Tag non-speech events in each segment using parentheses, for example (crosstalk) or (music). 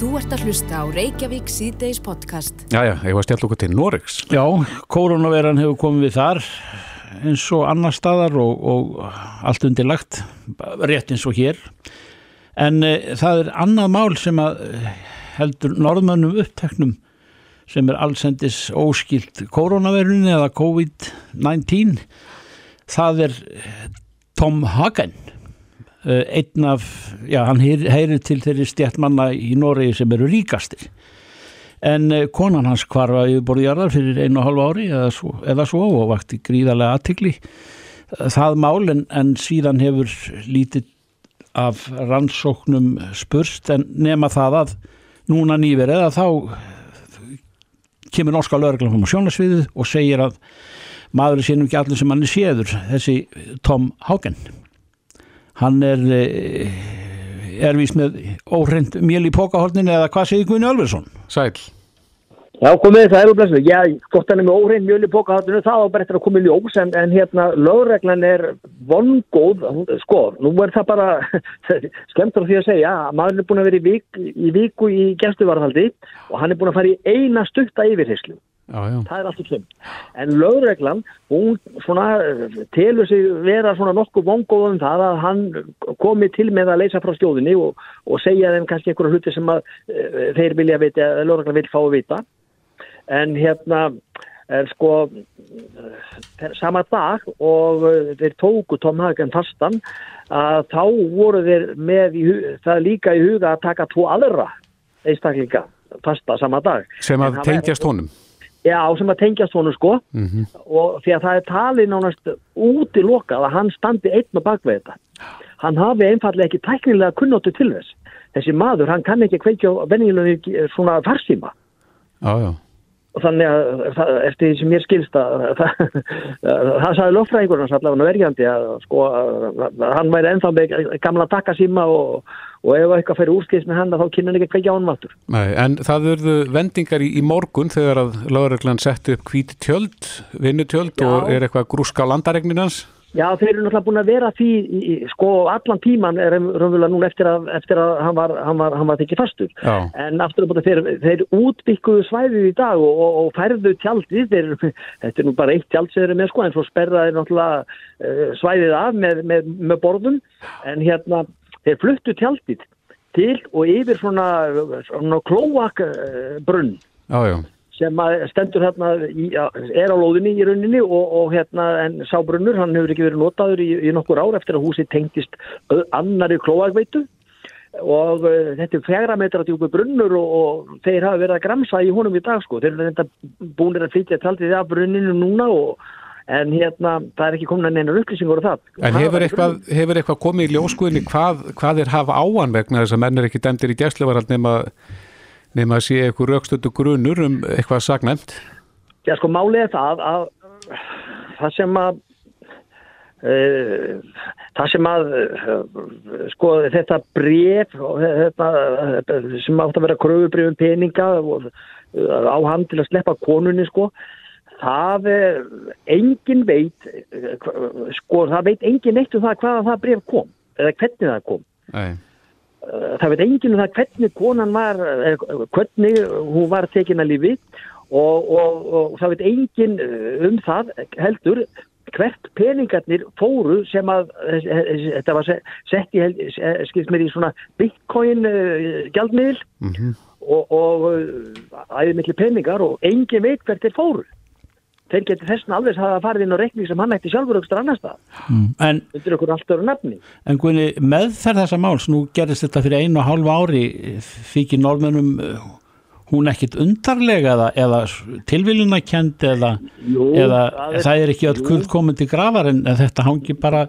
Þú ert að hlusta á Reykjavík síðdeis podcast. Jæja, ég var stjálf okkur til Noregs. Já, koronaveran hefur komið við þar eins og annar staðar og, og allt undirlagt, rétt eins og hér. En e, það er annað mál sem að eh, heldur norðmönnum uppteknum sem er allsendis óskilt koronaverunni eða COVID-19. Það er Tom Hagen einn af, já hann heyrir til þeirri stjættmanna í Noregi sem eru ríkastir. En konan hans kvarfa yfirborðjarðar fyrir einu og halvu ári eða svo, eða svo og vakti gríðarlega aðtikli það mál en, en síðan hefur lítið af rannsóknum spurst en nema það að núna nýverið að þá kemur norska lögreglum á sjónasviðið og segir að maður er sínum ekki allir sem hann er séður þessi Tom Haugen hann er eh, er vís með óhrind mjöl í pókahorninu eða hvað segir Gunni Alversson? Sæl Já, komið það er úr blæslu. Já, gott hann er með óhrein mjöl í pókaháttunum, það var bara eftir að koma í ljós, en, en hérna, lögreglan er vongóð, sko, nú er það bara, (laughs) skemmtur því að segja, maður er búin að vera í, vik, í viku í gæstuvarðhaldi og hann er búin að fara í eina stutta yfirheyslu. Já, já. Það er allt í klum. En lögreglan, hún svona telur sig vera svona nokkuð vongóð um það að hann komi til með að leysa frá stjóðinni og, og segja þeim kannski einhverju hluti sem að e, þeir vilja vita, lögreglan vil fá að vita en hérna er sko sama dag og þeir tóku Tom Hagen fastan að þá voru þeir með í, það líka í huga að taka tvo aðra einstaklinga fasta sama dag sem að tengjast honum Já, sem að tengjast honum sko. Mm -hmm. og því að það er talið nánast úti lokað að hann standi einn og bakveð þetta. Hann hafi einfallega ekki tæknilega kunnóttu til þess. Þessi maður, hann kann ekki kveikja á vennilega svona farsíma. Já, já og þannig að það, eftir því sem mér skilst að það, það sagði löffræðingur hans allavega verjandi að sko að hann væri ennþá með gamla takkasíma og, og ef eitthvað fyrir úrskils með hann þá kynna hann ekki hvað. Nei, en það verðu vendingar í, í morgun þegar að lögreglan setti upp hvíti tjöld, vinnutjöld og er eitthvað grúska á landaregninans? Já, þeir eru náttúrulega búin að vera því, í, sko, allan tíman er raunverulega núna eftir að, eftir að hann var, hann var, hann var ekki fastur. Já. En aftur að búin þeir, þeir útbygguðu svæðið í dag og, og, og færðu tjaldið, þeir, (laughs) þetta er nú bara eitt tjald sem þeir eru með sko, en svo sperraði náttúrulega uh, svæðið af með, með, með borðum, en hérna, þeir fluttu tjaldið til og yfir svona, svona klóakbrunn. Já, já sem stendur hérna í, er á lóðinni í rauninni og, og hérna en sábrunnur, hann hefur ekki verið notaður í, í nokkur ár eftir að húsi tengtist annari klóagveitu og uh, þetta er fjagra metra djúpi brunnur og, og þeir hafa verið að gramsa í honum í dag sko, þeir eru þetta búinir að flytja taldið af brunninu núna og en hérna það er ekki komin að neina upplýsingur og það. En hefur eitthvað, hefur eitthvað komið í ljóskuðinni hvað, hvað er hafa áan vegna þess að menn er ekki dæmdir í gæslevarald nema nefn að sé eitthvað raukstötu grunur um eitthvað sagnæmt? Já sko málið er það að það sem að uh, það sem að uh, sko þetta bref þetta, sem átt að vera kröfubrifum peninga og, uh, á hann til að sleppa konunni sko það er engin veit sko það veit engin eitt um það hvaða það bref kom eða hvernig það kom Nei það veit enginn um það hvernig konan var, hvernig hún var tekin að lífi og, og, og það veit enginn um það heldur hvert peningarnir fóru sem að þetta var sett í, skilst mér í svona bitcoin gjaldmiðl mm -hmm. og, og æðið miklu peningar og enginn veit hvert þeir fóru þeir getur þessna alveg að hafa farið inn á reikning sem hann ætti sjálfur aukstur annar stað mm. er okkur allt öru nafni. En Guðni, með þessa máls, nú gerist þetta fyrir einu og hálfu ári þykir norðmennum hún ekkit undarlega eða, eða tilviljunarkend eða, eða er, það er ekki öll kurð komið til grafar en þetta hangi bara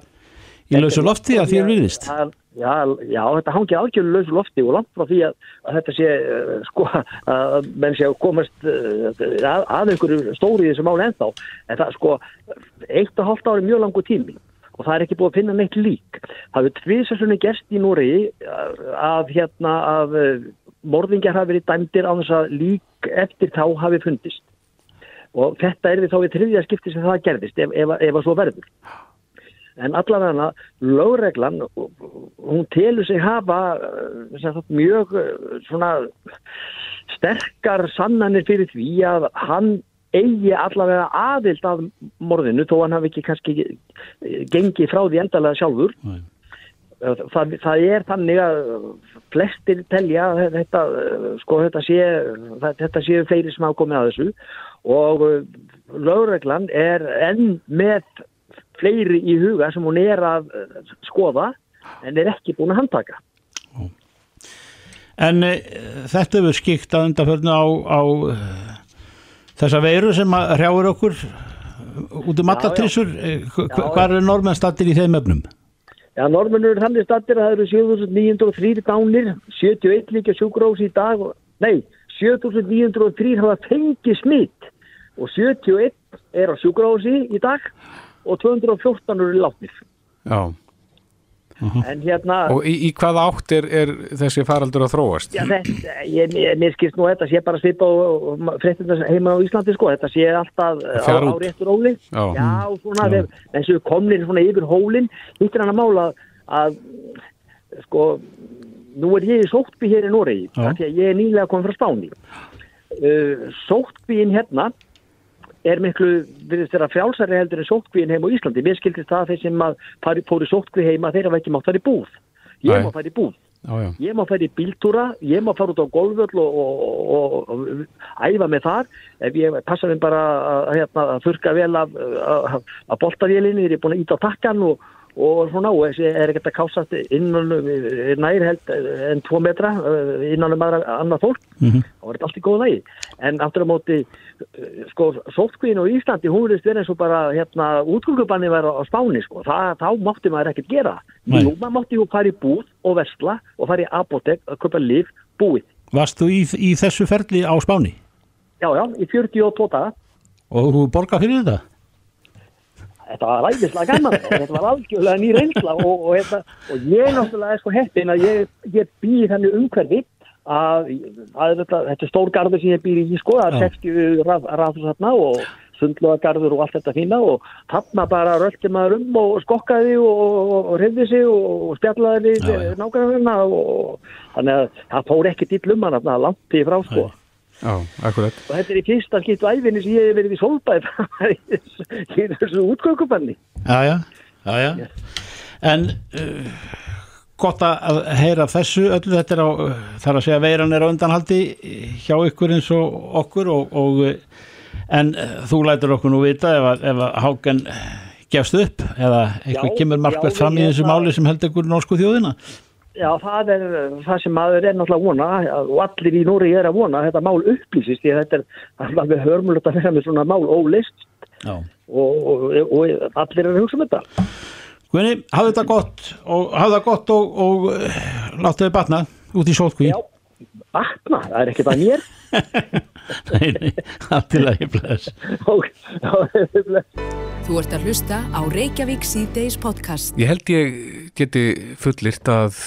í lausu lofti að því að viðist Já, já, þetta hangið algjörlega lausu lofti og langt frá því að, að þetta sé uh, sko að menn sé að komast uh, að, að einhverju stóri í þessu máli ennþá. En það sko eitt og hálft ári mjög langu tími og það er ekki búið að finna neitt lík. Það hefur tviðsessunni gerst í Núri að hérna að morðingjar hafi verið dæmdir á þess að lík eftir þá hafi fundist. Og þetta er við þá í þriðja skipti sem það gerðist ef, ef, ef að svo verður en allavega lögreglan hún telur sig hafa eh, sagt, mjög eh, svona sterkar sannanir fyrir því að hann eigi allavega aðild af morðinu þó hann hafi ekki kannski gengið frá því endalega sjálfur. Það, það er þannig að flestir telja þetta, sko, þetta sé þetta séu fleiri sem hafa komið að þessu og lögreglan er enn með fleiri í huga sem hún er að eh, skoða en er ekki búin að handtaka. En e, þetta hefur skikt að undanförnu á, á e, þessa veiru sem hrjáur okkur út um allatrissur. Hvað eru normenn stattir í þeim öfnum? Já, normenn eru þannig stattir að það eru 7903 dánir, 71 líka sjúkrós í dag, nei, 7903 hafa fengið smitt og 71 er á sjúkrósi í dag og 214 eru látnir. Já. Uh -huh. En hérna... Og í, í hvað átt er, er þessi faraldur að þróast? Já, þetta, ég, ég, mér skilst nú þetta sé bara svipa og fréttina heima á Íslandi sko, þetta sé alltaf á, á réttur óli. Já. Já, svona þegar þessu komnir svona yfir hólinn, hittir hann að mála að, sko, nú er ég í sóttby hér í Noregi, því að ég er nýlega komið frá Spáni. Uh, sóttbyin hérna er miklu, við þess að frjálsari heldur en sótkvíin heim á Íslandi. Mér skildist það þeir sem að fari, fóri sótkví heima þeir hafa ekki mátt í búð. Ég má í búð. Já, já. Ég má í bíltúra, ég má fara út á golvöll og, og, og, og æfa með þar. Ef ég passa mér bara að, hérna, að þurka vel af, boltavélinni, ég er búin að íta á takkan og og svona og þessi er ekkert að kásast innan nær held en tvo metra eh, innan um aðra annað fólk. Mm -hmm. þá var þetta allt í góða lægi en aftur á móti eh, sko sótkvíðin og Íslandi hún verðist verið eins og bara hérna útgöngubanni var á spáni sko. Það, þá mátti maður ekkert gera. Nú maður mátti jú fara í búð og versla og fara í apotek að köpa liv búið. Varst þú í, í þessu ferli á spáni? Já já, í 42 daga. Og þú borgað fyrir þetta? Þetta var ræðislega gaman. (laughs) Þetta var algjörlega ný reynsla og, og, og, og ég náttúrulega er sko heppin að ég, ég býð þannig umhverfi að, að þetta, þetta er stórgarður sem ég býð í sko, það er 60 rafður þarna og sundluagarður og allt þetta fína og þarna bara röldi maður um og skokkaði og reyði sig og spjallaði nákvæmlega og þannig að það fór ekki dill um hann langt í frá sko Já, akkurat. Og þetta er í fyrsta skipt á æfinni sem ég hef verið í solbæð (laughs) í þessu útgöngubanni. Já, já, já, já. Yes. En uh, gott að heyra þessu öllu þetta er á, þar að segja veiran er á undanhaldi hjá ykkur eins og okkur og, og en uh, þú lætur okkur nú vita ef að, ef að hákan gefst upp eða eitthvað já, kemur markvært fram í þessu máli sem held ykkur norsku þjóðina. Já, það er það sem maður er náttúrulega vona og allir í Núri er að vona að þetta mál upplýsist því að þetta er alveg hörmulegt að vera með svona mál ólist og, og, og allir er að hugsa um þetta. Guðni, hafðu þetta gott og hafðu það gott og, og eh, láttu þið batna út í sótkví. Já, batna, það er ekkert að mér. (laughs) nei, nei. Ok, já, ég blæðis. Þú ert að hlusta á Reykjavík C-Days podcast. Ég held ég geti fullirt að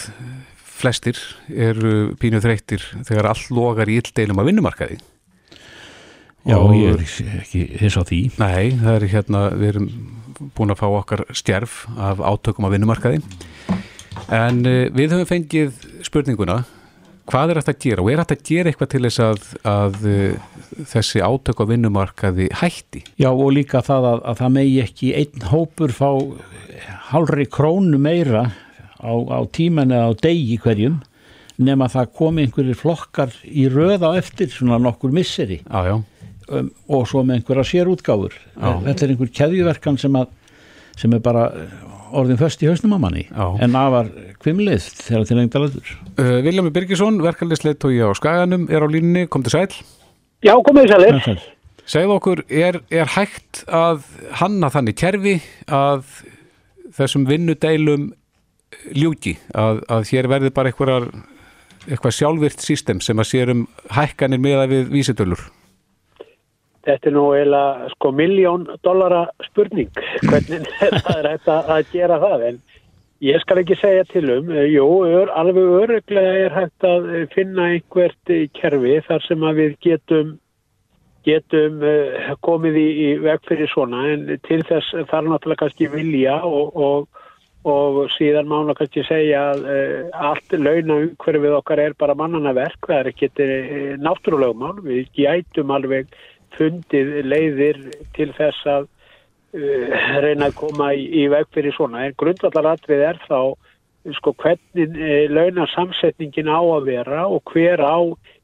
flestir eru pínu þreyttir þegar all logar í illdeilum að vinnumarkaði. Já, og ég er ekki þess á því. Nei, það er hérna, við erum búin að fá okkar stjerf af átökum að vinnumarkaði. En uh, við höfum fengið spurninguna hvað er þetta að gera og er þetta að gera eitthvað til þess að, að uh, þessi átök á vinnumarkaði hætti? Já og líka það að, að það megi ekki einn hópur fá halvri krónu meira á, á tíman eða á degi hverjum nema það komi einhverjir flokkar í röða eftir svona nokkur misseri já, já. Um, og svo með einhverja sérútgáfur þetta er einhver keðjuverkan sem, sem er bara orðin först í hausnum á manni. Já. en afar kvimlið þegar til lengta löður uh, Viljami Birgisson, ég á Skaganum er á línni, kom til sæl Já, komið sælir. Segð okkur, er, er hægt að hanna þannig kerfi að þessum vinnudeilum ljúki, að, að hér verði bara eitthvað, eitthvað sjálfvirt sístem sem að sérum hækkanir meða við vísitölur Þetta er nú eiginlega sko miljón dollara spurning. Hvernig (laughs) það er hægt að gera það? En ég skal ekki segja til um, jú, ör, alveg öruglega er hægt að finna einhvert kerfi þar sem að við getum getum komið í, í veg fyrir svona. En til þess þarf náttúrulega kannski vilja og, og, og síðan mána kannski segja að allt launa umhverfið okkar er bara mannana verk, það er ekki náttúrulega mál, við gætum alveg fundið leiðir til þess að uh, reyna að koma í, í veg fyrir svona en grundvallaratrið er þá sko hvernig uh, launasamsetningin á að vera og hver á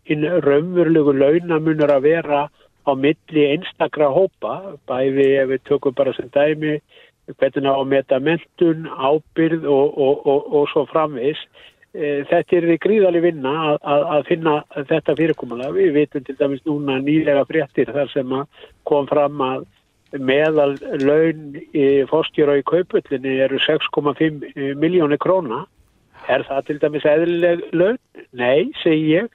hinn raunverulegu launamunur að vera á milli einstakra hópa, bæði ef við tökum bara sem dæmi hvernig á að meta mentun, ábyrð og, og, og, og svo framvis. E, þetta er því gríðali vinna að, að, að finna þetta fyrirkomulega. Við vitum til dæmis núna nýlega fréttir þar sem kom fram að meðal laun fórstjóra í kaupullinni eru 6,5 miljónir króna. Er það til dæmis eðlileg laun? Nei, segi ég.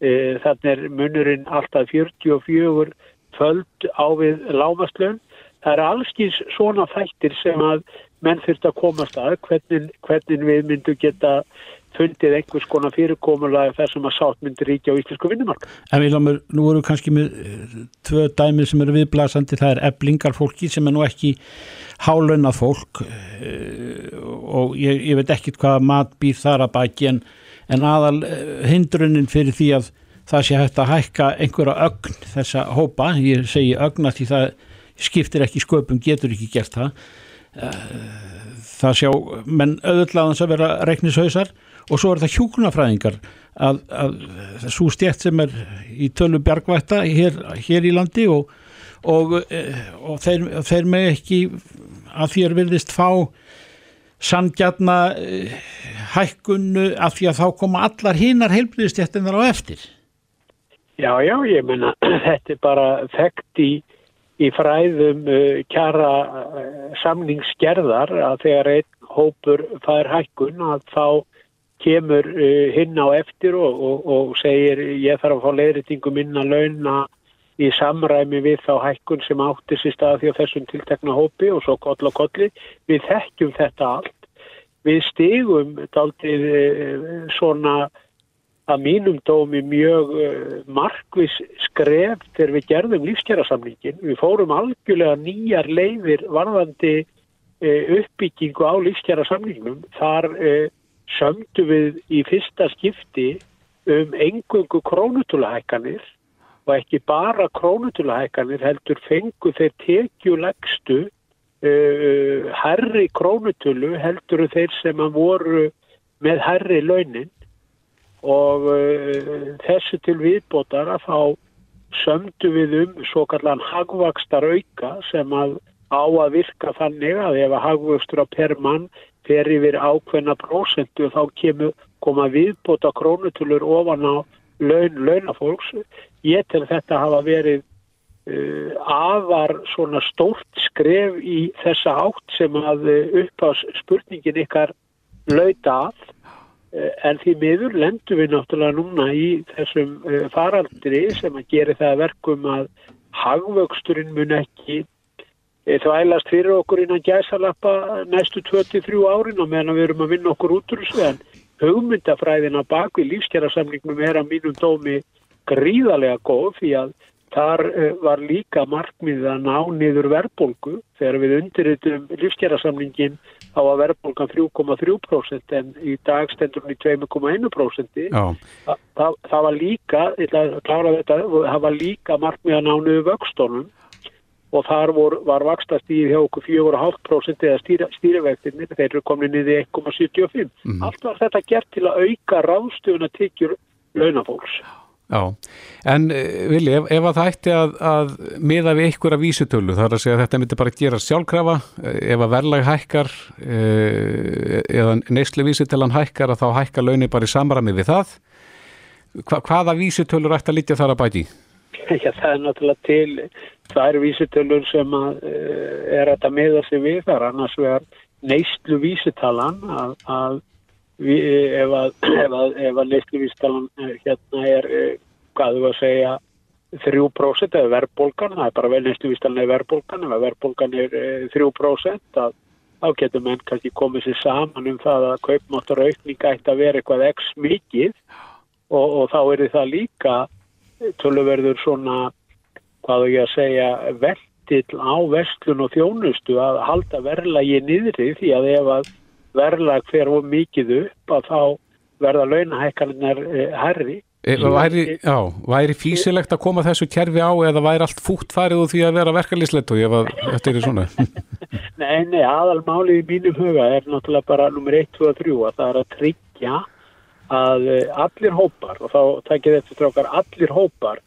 E, þannig er munurinn alltaf 44 föld á við lámaslun. Það er allskins svona þættir sem að menn þurft að komast að hvernig, hvernig við myndum geta fundið einhvers konar fyrirkomulega þar sem að sátt myndir ríkja á íslensku vinnumarka. En við lámur, nú voru kannski með eh, tvö dæmið sem eru viðblasandi, það er eblingar fólki sem er nú ekki hálönnað fólk eh, og ég, ég veit ekkit hvað mat býr þar að baki en en aðal eh, hindrunin fyrir því að það sé hægt að hækka einhverja ögn þessa hópa, ég segi ögna því það skiptir ekki sköpum, getur ekki gert það. Það sjá, menn auðvitaðans að vera reiknishausar og svo er það hjúkunafræðingar að, að svo stjætt sem er í tölu bjargvætta hér, hér í landi og, og, eh, og þeir, þeir með ekki að þér vilðist fá sangjarna hækkunnu af því að þá koma allar hinnar heilblíðstjættinar á eftir. Já, já, ég menna, (clears throat) þetta er bara þekkt í, í fræðum uh, kjara uh, samningsgerðar að þegar einn hópur fær hækkun að þá kemur uh, hinn á eftir og, og, og segir ég þarf að fá leiðritingum minna launa í samræmi við þá hækkun sem átti sér staði því á þessum tiltekna hópi og svo koll og kolli. Við þekkjum þetta allt við stigum daldið eh, svona að mínum dómi mjög eh, markvis skref þegar við gerðum lífskjærasamlingin. Við fórum algjörlega nýjar leiðir varðandi eh, uppbyggingu á lífskjærasamlingnum. Þar sömdu við í fyrsta skipti um engungu krónutúlahækkanir og ekki bara krónutúlahækkanir heldur fengu þeir tekjulegstu uh, herri krónutölu heldur þeir sem að voru með herri launin. Og uh, þessu til viðbótar að þá sömdu við um svo kallan hagvakstar auka sem að á að virka þannig að ef að hagvöxtur á per mann fer yfir ákveðna prósentu þá kemur koma viðbóta krónutölur ofan á laun launafólks. Ég til þetta hafa verið Uh, afar svona stórt skref í þessa átt sem að uh, uppás spurningin ykkar lauta af uh, en því miður lendum við náttúrulega núna í þessum faraldri sem að gera það verkum að hagvöxturinn mun ekki þvælast fyrir okkur innan gæsalappa næstu 23 árin og meðan við erum að vinna okkur út úr þessu. En hugmyndafræðina bak við lífskjærasamlingum er að mínum dómi gríðarlega góð því að Þar eh, var líka markmið að ná niður verðbólgu þegar við undirritum lífskjærasamlingin á að verðbólgan 3,3% en í dag stendur hún í 2,1%. Þa, það, það var líka, þetta, það var líka markmið að ná niður vöxtónum og þar vor, var vakstastíð hjá okkur 4,5% eða stýra, stýrivektinir, þeir eru komin niður 1,75. Mm. Allt var þetta gert til að auka ráðstöfuna tekjur launafólks. Já, en eh, Vili, ef, ef að það ætti að, að miða við ykkur af vísutölu, það er að segja að þetta myndi bara gera sjálfkrafa, eh, ef að verðlag hækkar eh, eða neyslu vísutölan hækkar að þá hækkar launir bara í samrami við það, Hva, hvaða vísutölur ætti að litja þar að bæti? (laughs) Já, það er náttúrulega til, það eru vísutölur sem að, er að miða sig við. Þar, annars vegar neyslu vísutalan að, að við, ef að, (clears throat) að, að neysluvístalan eh, hérna er, eh, hvað þú að segja 3% eða verðbólgan það er bara vel neysluvístalan eða verðbólgan. Ef verðbólgan er 3% eh, að, þá getur menn kannski komið sér saman um það að kaupmáttur aukning ætti að vera eitthvað x mikið. Og, og þá er það líka tölverður svona hvað þú ég að segja, veldill á vestlun og þjónustu að halda verðlagi niðri því að ef að verðlag fer of mikið upp að þá verða launahækkarinnar eh, herri. E, væri, já, væri físilegt að koma þessu kerfi á eða væri allt fútt farið úr því að vera verkalýslegt og ég var eftir því svona (laughs) Nei, nei, aðalmálið í mínum huga er náttúrulega bara nummer 1, 2 og 3 að það er að tryggja að eh, allir hópar og þá takir þetta strákar allir hópar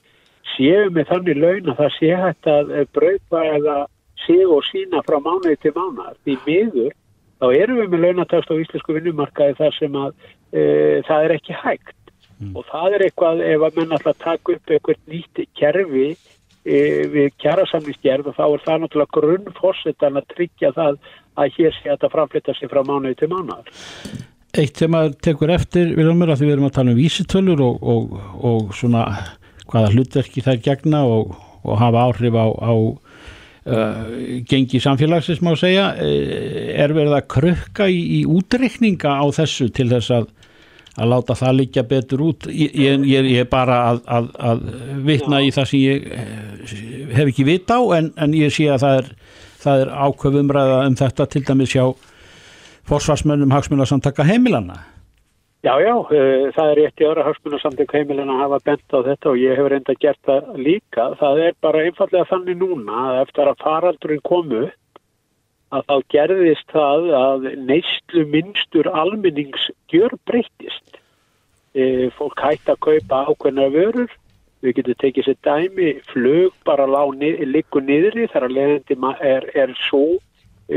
séu með þannig laun að það sé hægt að braupa eða séu og sína frá mánuði til mánuðar því miður þá erum við með launatöxt á íslensku vinnumarkaði þar sem að e, það er ekki hægt mm. og það er eitthvað ef að menn alltaf taka upp eitthvað nýtt kerfi e, við kjærasamlingsgerð og þá er það náttúrulega grunnforsetan að tryggja það að hér sé að þetta framflytta sig frá mánuði til mánuðar. Eitt sem að tekur eftir, Vilhelmur, að því við erum að tala um vísitölur og, og, og svona hvaða hlutverki þær gegna og, og hafa áhrif á, á uh, gengi samfélagsins má segja, eh, er verið að krukka í, í útreikninga á þessu til þess að að láta það líka betur út? Ég, er bara að, að, að vitna í það sem ég eh, hef ekki vita á en, en ég sé að það er, er ákveðumræða um þetta. Til dæmis hjá forsvarsmönnum hagsmunarsamtaka heimilana Já, já, uh, það er rétt í öra hagsmunarsamtaka heimilana að hafa bent á þetta og ég hefur enda gert það líka. Það er bara einfallega þannig núna að eftir að faraldurinn komu að þá gerðist það að neyslu minnstur almennings gjör breytist. E, fólk hætti að kaupa ákveðna vörur, við getum tekið sér dæmi, flög bara líku niðri þar að leiðandi er, er svo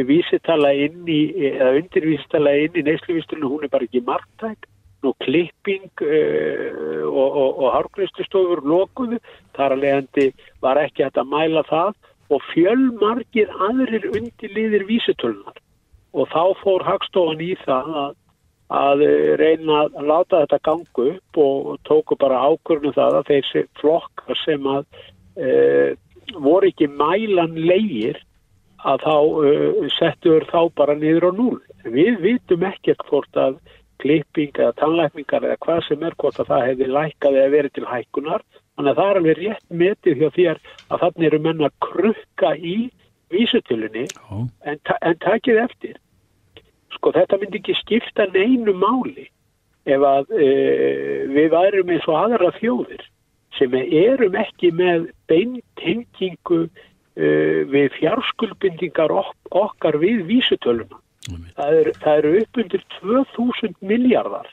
vísitala inn í, eða undirvísitala inn í neysluvísturinu, hún er bara ekki margtæk, nú klipping uh, og, og, og hárgristustofur lokuðu, þar að leiðandi var ekki hægt að mæla það. Og fjölmargir aðrir undirliðir vísutölunar og þá fór Hagstofan í það að, að reyna að láta þetta gangu upp og tóku bara ákvörnum það að þessi flokkar sem að e, voru ekki mælan leigir að þá e, settur þá bara niður á núl. Við vitum ekkert hvort að klipping eða tannlækningar eða hvað sem er hvort að það hefði lækað eða verið til hækkunar Þannig að það er alveg rétt metið hjá þér að þannig eru menna að krukka í vísutölinni oh. en, ta en takið eftir. Sko þetta myndi ekki skipta neinu máli ef að e, við værum eins og aðra þjóðir sem erum ekki með beintengingu við fjárskulbindingar ok okkar við vísutöluna. Það eru er upp undir 2000 miljardar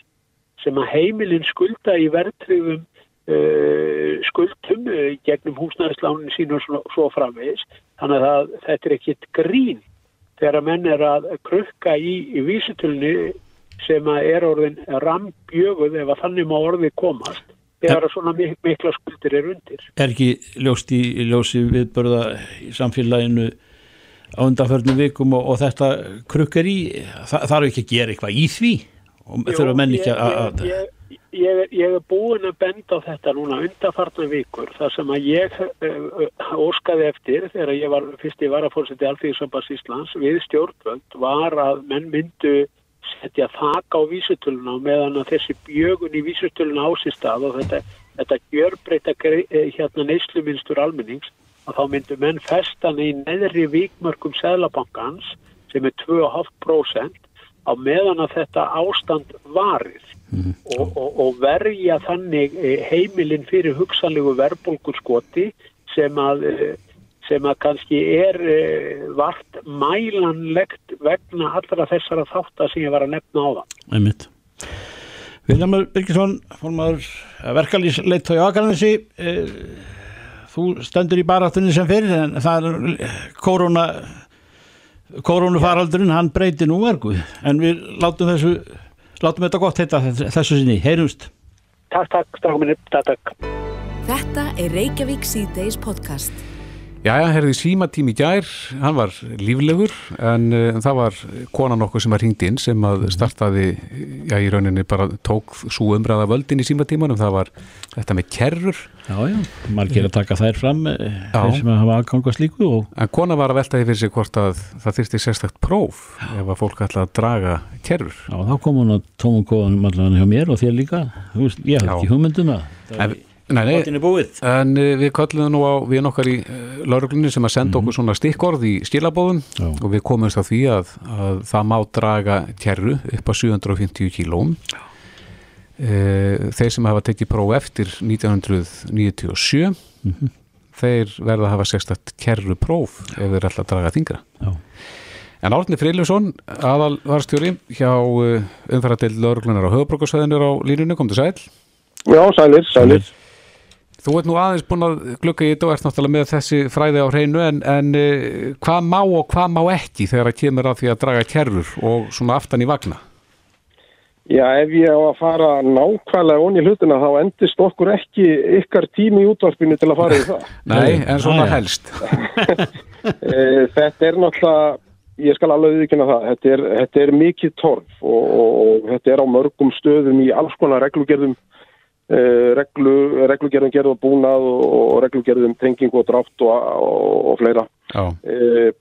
sem að heimilin skulda í verðtrifum Uh, skuldum uh, gegnum húsnæðislánin sín og svo, svo framvegis. Þannig að þetta er ekkit grín þegar að menn er að krukka í, í vísitölni sem að er orðin rambjöguð ef að þannig má orði komast þegar svona mik mikla skuldir er undir. Er ekki ljóst í, ljósi viðbörða í samfélaginu á undanförnum vikum og, og þetta krukkar í, það þarf ekki að gera eitthvað í því? Og þurfa menn ekki að ég, ég, ég, ég er búin að benda á þetta núna undarfarnar vikur þar sem að ég uh, óskaði eftir þegar ég var fyrst í varafórseti Alþýðisambas Íslands við stjórnvöld var að menn myndu setja þak á vísutöluna meðan að þessi bjögun í vísutöluna ásist að og þetta, þetta gjörbreyta eh, hérna neysluminstur almennings að þá myndu menn festan í neðri vikmörkum Sæðlabankans sem er 2,5% á meðan að þetta ástand varir mm. og, og, og verja þannig eh, heimilinn fyrir hugsanlegu verðbólkur skoti sem að, eh, sem að kannski er eh, vart mælanlegt vegna allra þessara þáttar sem ég var að nefna á það. Einmitt. Viljámar Birgisson, formadur verkalýsleit á Akarnasi, þú stendur í baráttunni sem fyrir en það er korona koronafaraldurinn hann breyti nú verku. En við látum þessu látum þetta gott heita þessu sinni, heyrumst. Takk, takk, stráminni, takk, takk. Þetta er Reykjavík C-Days podcast Jæja, herði símatími gær, hann var líflegur en uh, það var konan okkur sem var hringt inn sem að startaði, já í rauninni bara tók svo umræða völdin í símatímanum, það var þetta með kerrur. Já, já, margir að taka þær fram, eh, þeir sem hafa aðgangast líku. Og... En konan var að veltaði fyrir sig hvort að það þyrsti sérstakt próf ef að fólk ætla að draga kerrur. Já, þá kom hún að tóma kóðanum allavega hjá mér og þér líka, ég haf ekki hugmyndum að... En, Nei, nei, Þáttin er búið. en uh, við kallum nú á við nokkar í uh, lauruglunni sem að senda okkur svona stikkorð í skilabóðum Já. og við komumst á því að, að það má draga kerru upp á 750 kílóm uh, þeir sem hafa tekið próf eftir 1997 þeir verða að hafa sérstætt kerru próf ef þeir ætla að draga þingra Já. En Árni Friljósson, aðal varstjóri hjá uh, umfæradeild lauruglunar á höfubrókarsvæðinu á línunni, kom til sæl. Já, sælir, sælir. Þú ert nú aðeins búin að glukka í þetta og ert náttúrulega með þessi fræði á hreinu en, en uh, hvað má og hvað má ekki þegar það kemur að því að draga kerfur og svona aftan í vagna? Já, ef ég á að fara nákvæmlega onni hlutina þá endist okkur ekki ykkar tími í útvarpinu til að fara í það. (laughs) Nei, en svona já. helst. (laughs) (laughs) Eh, þetta er náttúrulega, ég skal alveg viðkynna það, þetta er, þetta er mikið torf og, og, og þetta er á mörgum stöðum í alls konar reglugerðum, eh, reglu, reglugerðum gerð og búnað og, reglugerðum tenging og drátt og, og, og fleira. Já, Eh,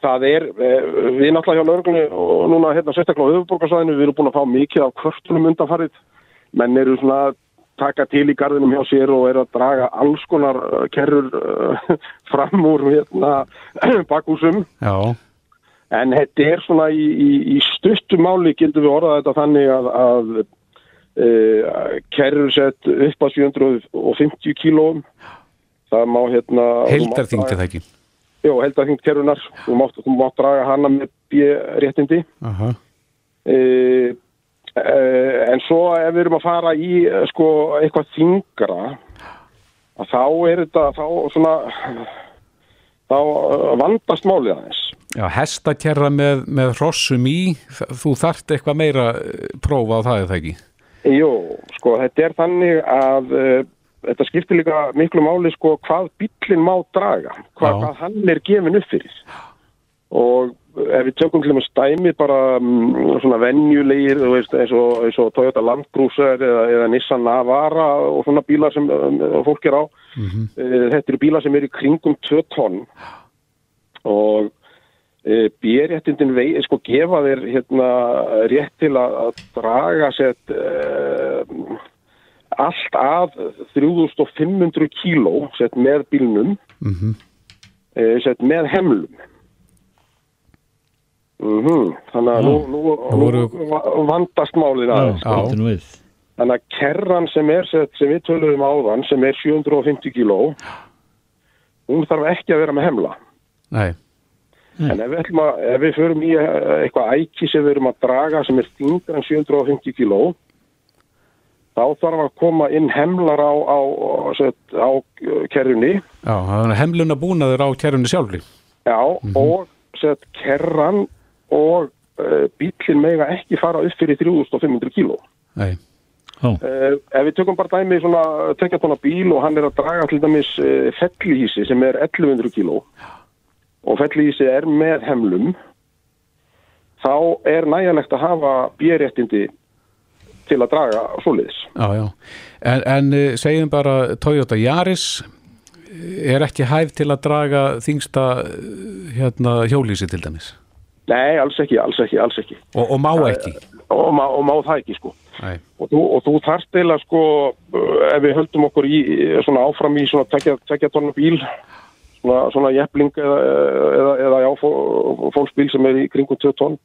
Það er, eh, við náttúrulega hjá lauruglunni og núna hérna sérstaklega á höfuborgarsvæðinu, við erum búin að fá mikið af kvörtunum undanfarið. Menn eru svona að taka til í gardinum hjá sér og eru að draga alls konar eh, kerrur (laughs) fram úr hérna (clears throat) bakhúsum. já, En þetta er svona í, í, í stuttum máli gildum við orðað þetta þannig að, að uh, kerrur sett upp að 750 kílóum. Það má hérna... er það ekki. Jó, heldarþyngd kerrunar, þú mátt, þú mátt draga hana með B-réttindi Aha. e, e, en svo ef við erum að fara í eh, sko eitthvað þingra þá er þetta þá svona þá eh, vandast málið aðeins Já, hestakerra með, með hrossum í, þú þart eitthvað meira eh, prófa á það er það ekki? Jú, sko þetta er þannig að e, þetta skiptir líka miklu máli sko hvað bíllinn má draga hvað, hvað hann er gefin upp fyrir. Og ef við tökum til dæmis dæmi bara mm, svona venjulegir þú veist, eins, og, eins og Toyota Land Cruiser eða, eða Nissan Navara og svona bílar sem um, fólk er á. Mhm. e, þetta eru bílar sem eru í kringum 2 tonn. Og e, B-réttindin vei, sko gefa þér hérna rétt til að, draga sett e, allt að 3500 kíló sett með bílnum Mm e, sett með hemlum. Mm þannig að nú, nú, nú, voru- va- vandast málið Já, aðeins nú við. þannig að kerran sem er sett, sem við töluðum áðan sem er 750 kíló hún þarf ekki að vera með hemla. Nei, Nei. En ef við, að, ef við förum í eh, eitthvað æki sem við erum að draga sem er þingra en 750 kíló, þá þarf að koma inn hemlar á, á, á, sett, á eh, kerrunni já, það er hemluna búnaður á kerrunni sjálfri. já, og sett, kerran og uh, bílinn mega ekki fara upp fyrir 3500 kíló. Nei, Já, Uh, ef við tökum bara dæmi svona tekjatona bíl og hann er að draga til dæmis uh, fellihísi sem er 1100 kíló og fellihísi er með hemlum þá er nægjanlegt að hafa björéttindi til að draga svoleiðis. já, já. En, en eh, segjum bara Toyota Yaris eh, er ekki hæf til að draga þingsta eh, hérna, hjólísi til dæmis. Nei, alls ekki, alls ekki, alls ekki. Og, og má ekki. Og, má, og má það ekki sko. Og þú, og þú þarft eila sko, uh, ef við höldum okkur í, svona áfram í svona tekja, tekja tonna bíl, svona, svona jeppling eða, eða, eða já, fó- fólksbíl sem er í kringum 2 tonn,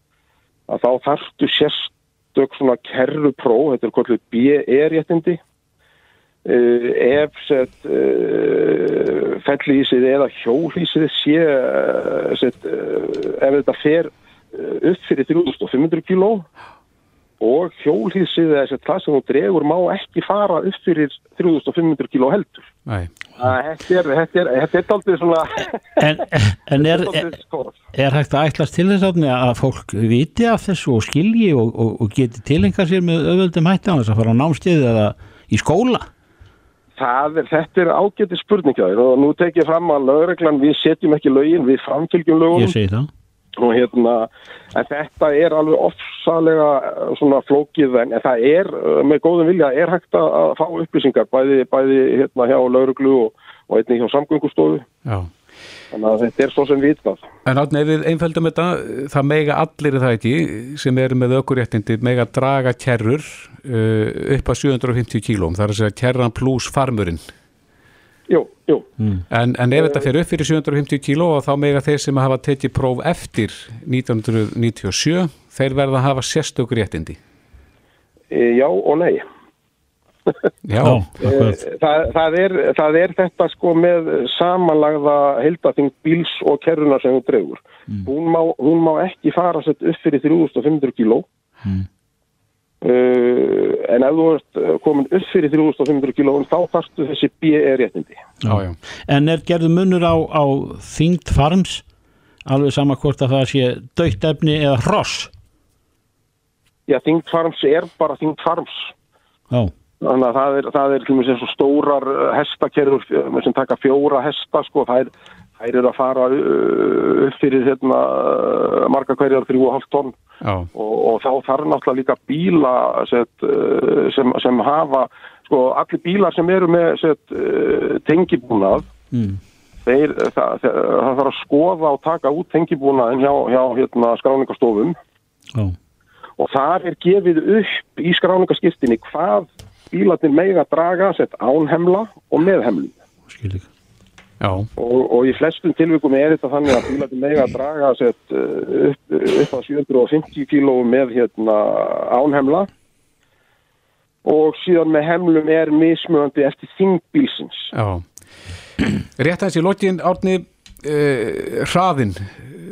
að þá þarftu sérstök svona kerrupróf, þetta er kvöldur BE-réttindi, uh, ef sett uh, fellísið eða hjólísið sé, sett, uh, ef þetta fer upp fyrir 3500 kíló, og hjólhýsið eða það sem þú dregur má ekki fara upp fyrir 3500 kíló heldur. nei. Þetta er, þetta er, þetta er aldrei svona en, en er, er, hægt að ætlast til þess Árni, að fólk viti af þessu og skilji og, og, og geti tilengar sér með öðvöldum hætti á þess að fara á námskeið eða í skóla? Það er, þetta er ágæti spurningjaður og nú tek ég fram að lögreglan, við setjum ekki lögin, við framfylgjum lögum Ég segi það. Og hérna, en þetta er alveg ofsalega eh, svona flókið en, það er, eh, með góðum vilja, er hægt að fá upplýsingar bæði, bæði hérna hjá lauruglu og, og einnig hjá samgöngustofu. Já, þannig að þetta er svo sem vitað En átni, ef við einföldum þetta, það mega allir það ekki, sem eru með ökuréttindi, mega draga kerrur uh, upp að 750 kílóm, það er að segja kerran pluss farmurinn. Jú, jú, En, en ef þetta fer upp fyrir 750 kíló og þá mega þeir sem hafa tekið próf eftir 1997, þeir verða að hafa sérstökur réttindi. e, já og nei Já, akkurat. það, það, er, það er þetta sko með samanlagða heildaþing bíls og kerruna sem hún dregur. Hún, má, hún má ekki fara sett upp fyrir 3500 kíló. Uh, en ef þú ert uh, komin upp fyrir 3500 kíló þá þarftu þessi BE réttindi. já, já. En er gerðu munur á, á þyngd farms alveg sama hvort að það sé dögt efni eða hross Já, þingd farms er bara þingd farms. Já, Þannig að það er, það er stórar hestakerfur uh, sem taka fjóra hesta sko, þær, þær eru að fara uh, upp fyrir hérna, marga hverjar 3,5 tonn já. og, og þá þarf náttúrulega líka bíla set, uh, sem, sem hafa, sko, allir bílar sem eru með set, uh, tengibúnað, mm. þeir, það, það, það þarf að skoða og taka út tengibúnaðin hjá, hjá hérna, skráningastofum já, og þar er gefið upp í skráningaskirtinni hvað bílarnir mega draga sett ánhemla og meðhemlu skil ekki já. Og, og í flestum tilvikum er þetta þannig að bílarnir mega draga sett uh, upp, upp á 750 kíló með hérna ánhemla. Og síðan með hemlum er mismöðandi eftir þingbílsins Já. Rétt aðeins í lokin, Árni, uh, hraðin,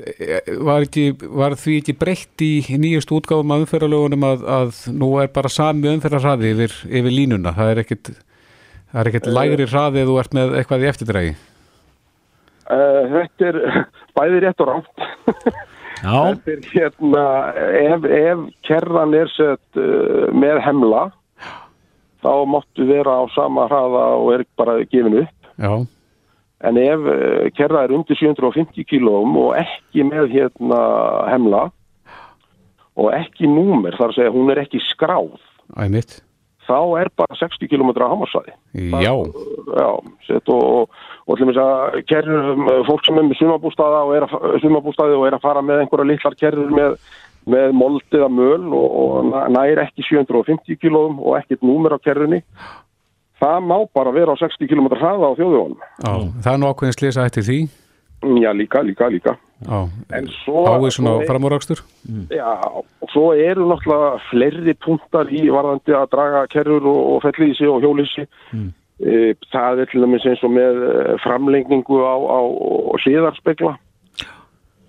eh, var, ekki, var því ekki breytt í nýjust útgáfum að umferðalögunum að, að nú er bara sami umferðarhraði yfir, yfir línuna, það er ekkit, það er ekkit lægri hraði ef þú ert með eitthvað í eftirdrægi. Uh, Þetta er (laughs) bæði rétt og rámt Já, (laughs) Þetta er hérna, ef, ef kerran er sett uh, með hemla, þá máttu vera á sama hraða og er bara gefin upp. Já, En ef uh, kerra er undir 750 kílóum og ekki með hérna hemla og ekki númer, þar að segja hún er ekki skráð, æmitt. Þá er bara 60 km á hamasvæði. Já, Já, sett og, og, og til þess að kerrum, fólk sem er með sumabústaða og er að, sumabústaði og er að fara með einhverja litlar kerrur með, með moldiða möl og, og nær ekki 750 kílóum og ekkert númer á kerrunni, það má bara vera á 60 km hraða á þjóðugunum. já, það er nú ákveðin slisa eftir því. Já, líka, líka, líka. Já, En svo... áið svona svo er- framúrakstur. Já, og svo eru náttúrulega fleiri punktar í varðandi að draga kerrur og, og fellísi og hjólísi. Mm. Það er til dæmis eins og með eh, framlengningu á, á hliðarspegla.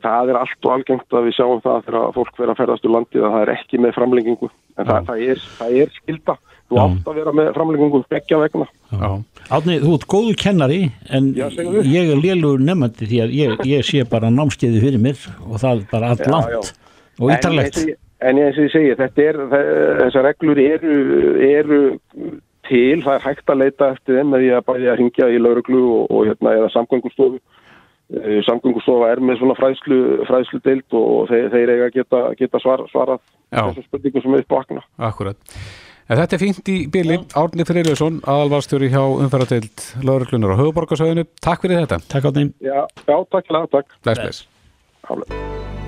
Það er allt og algengt að við sjáum það þegar fólk verður að ferðast úr landið að það er ekki með framlengingu. En það, það, er, það er skilda. Þú átt að vera með framlengingu begja vegna. Já, Átni, þú ert góðu kennari en Já, ég er lélugur nefnandi því að ég, ég sé bara námskeiði fyrir mér og það er bara allt langt já. og ég- En eins og ég segi, þetta er, þe- þessar reglur eru, eru til, það er hægt að leita eftir þeim með því að bæði að ringja í lauruglu og, og hérna, eða samgöngustofu. Eh, Samgöngustofa er með svona fræðslu, fræðslu deilt og þeir, þeir eiga að geta, geta svar, svarað þessum spurningum sem upp vakna. akkurat. En þetta er fínt í bíli. Árni Friðljósson, aðalvarstjóri hjá umferðardeild Lörglunar á höfuborgarsöðinu. Takk fyrir þetta. Takk Átni. Já, já, takk fyrir það, takk. Bless, bless. Álega.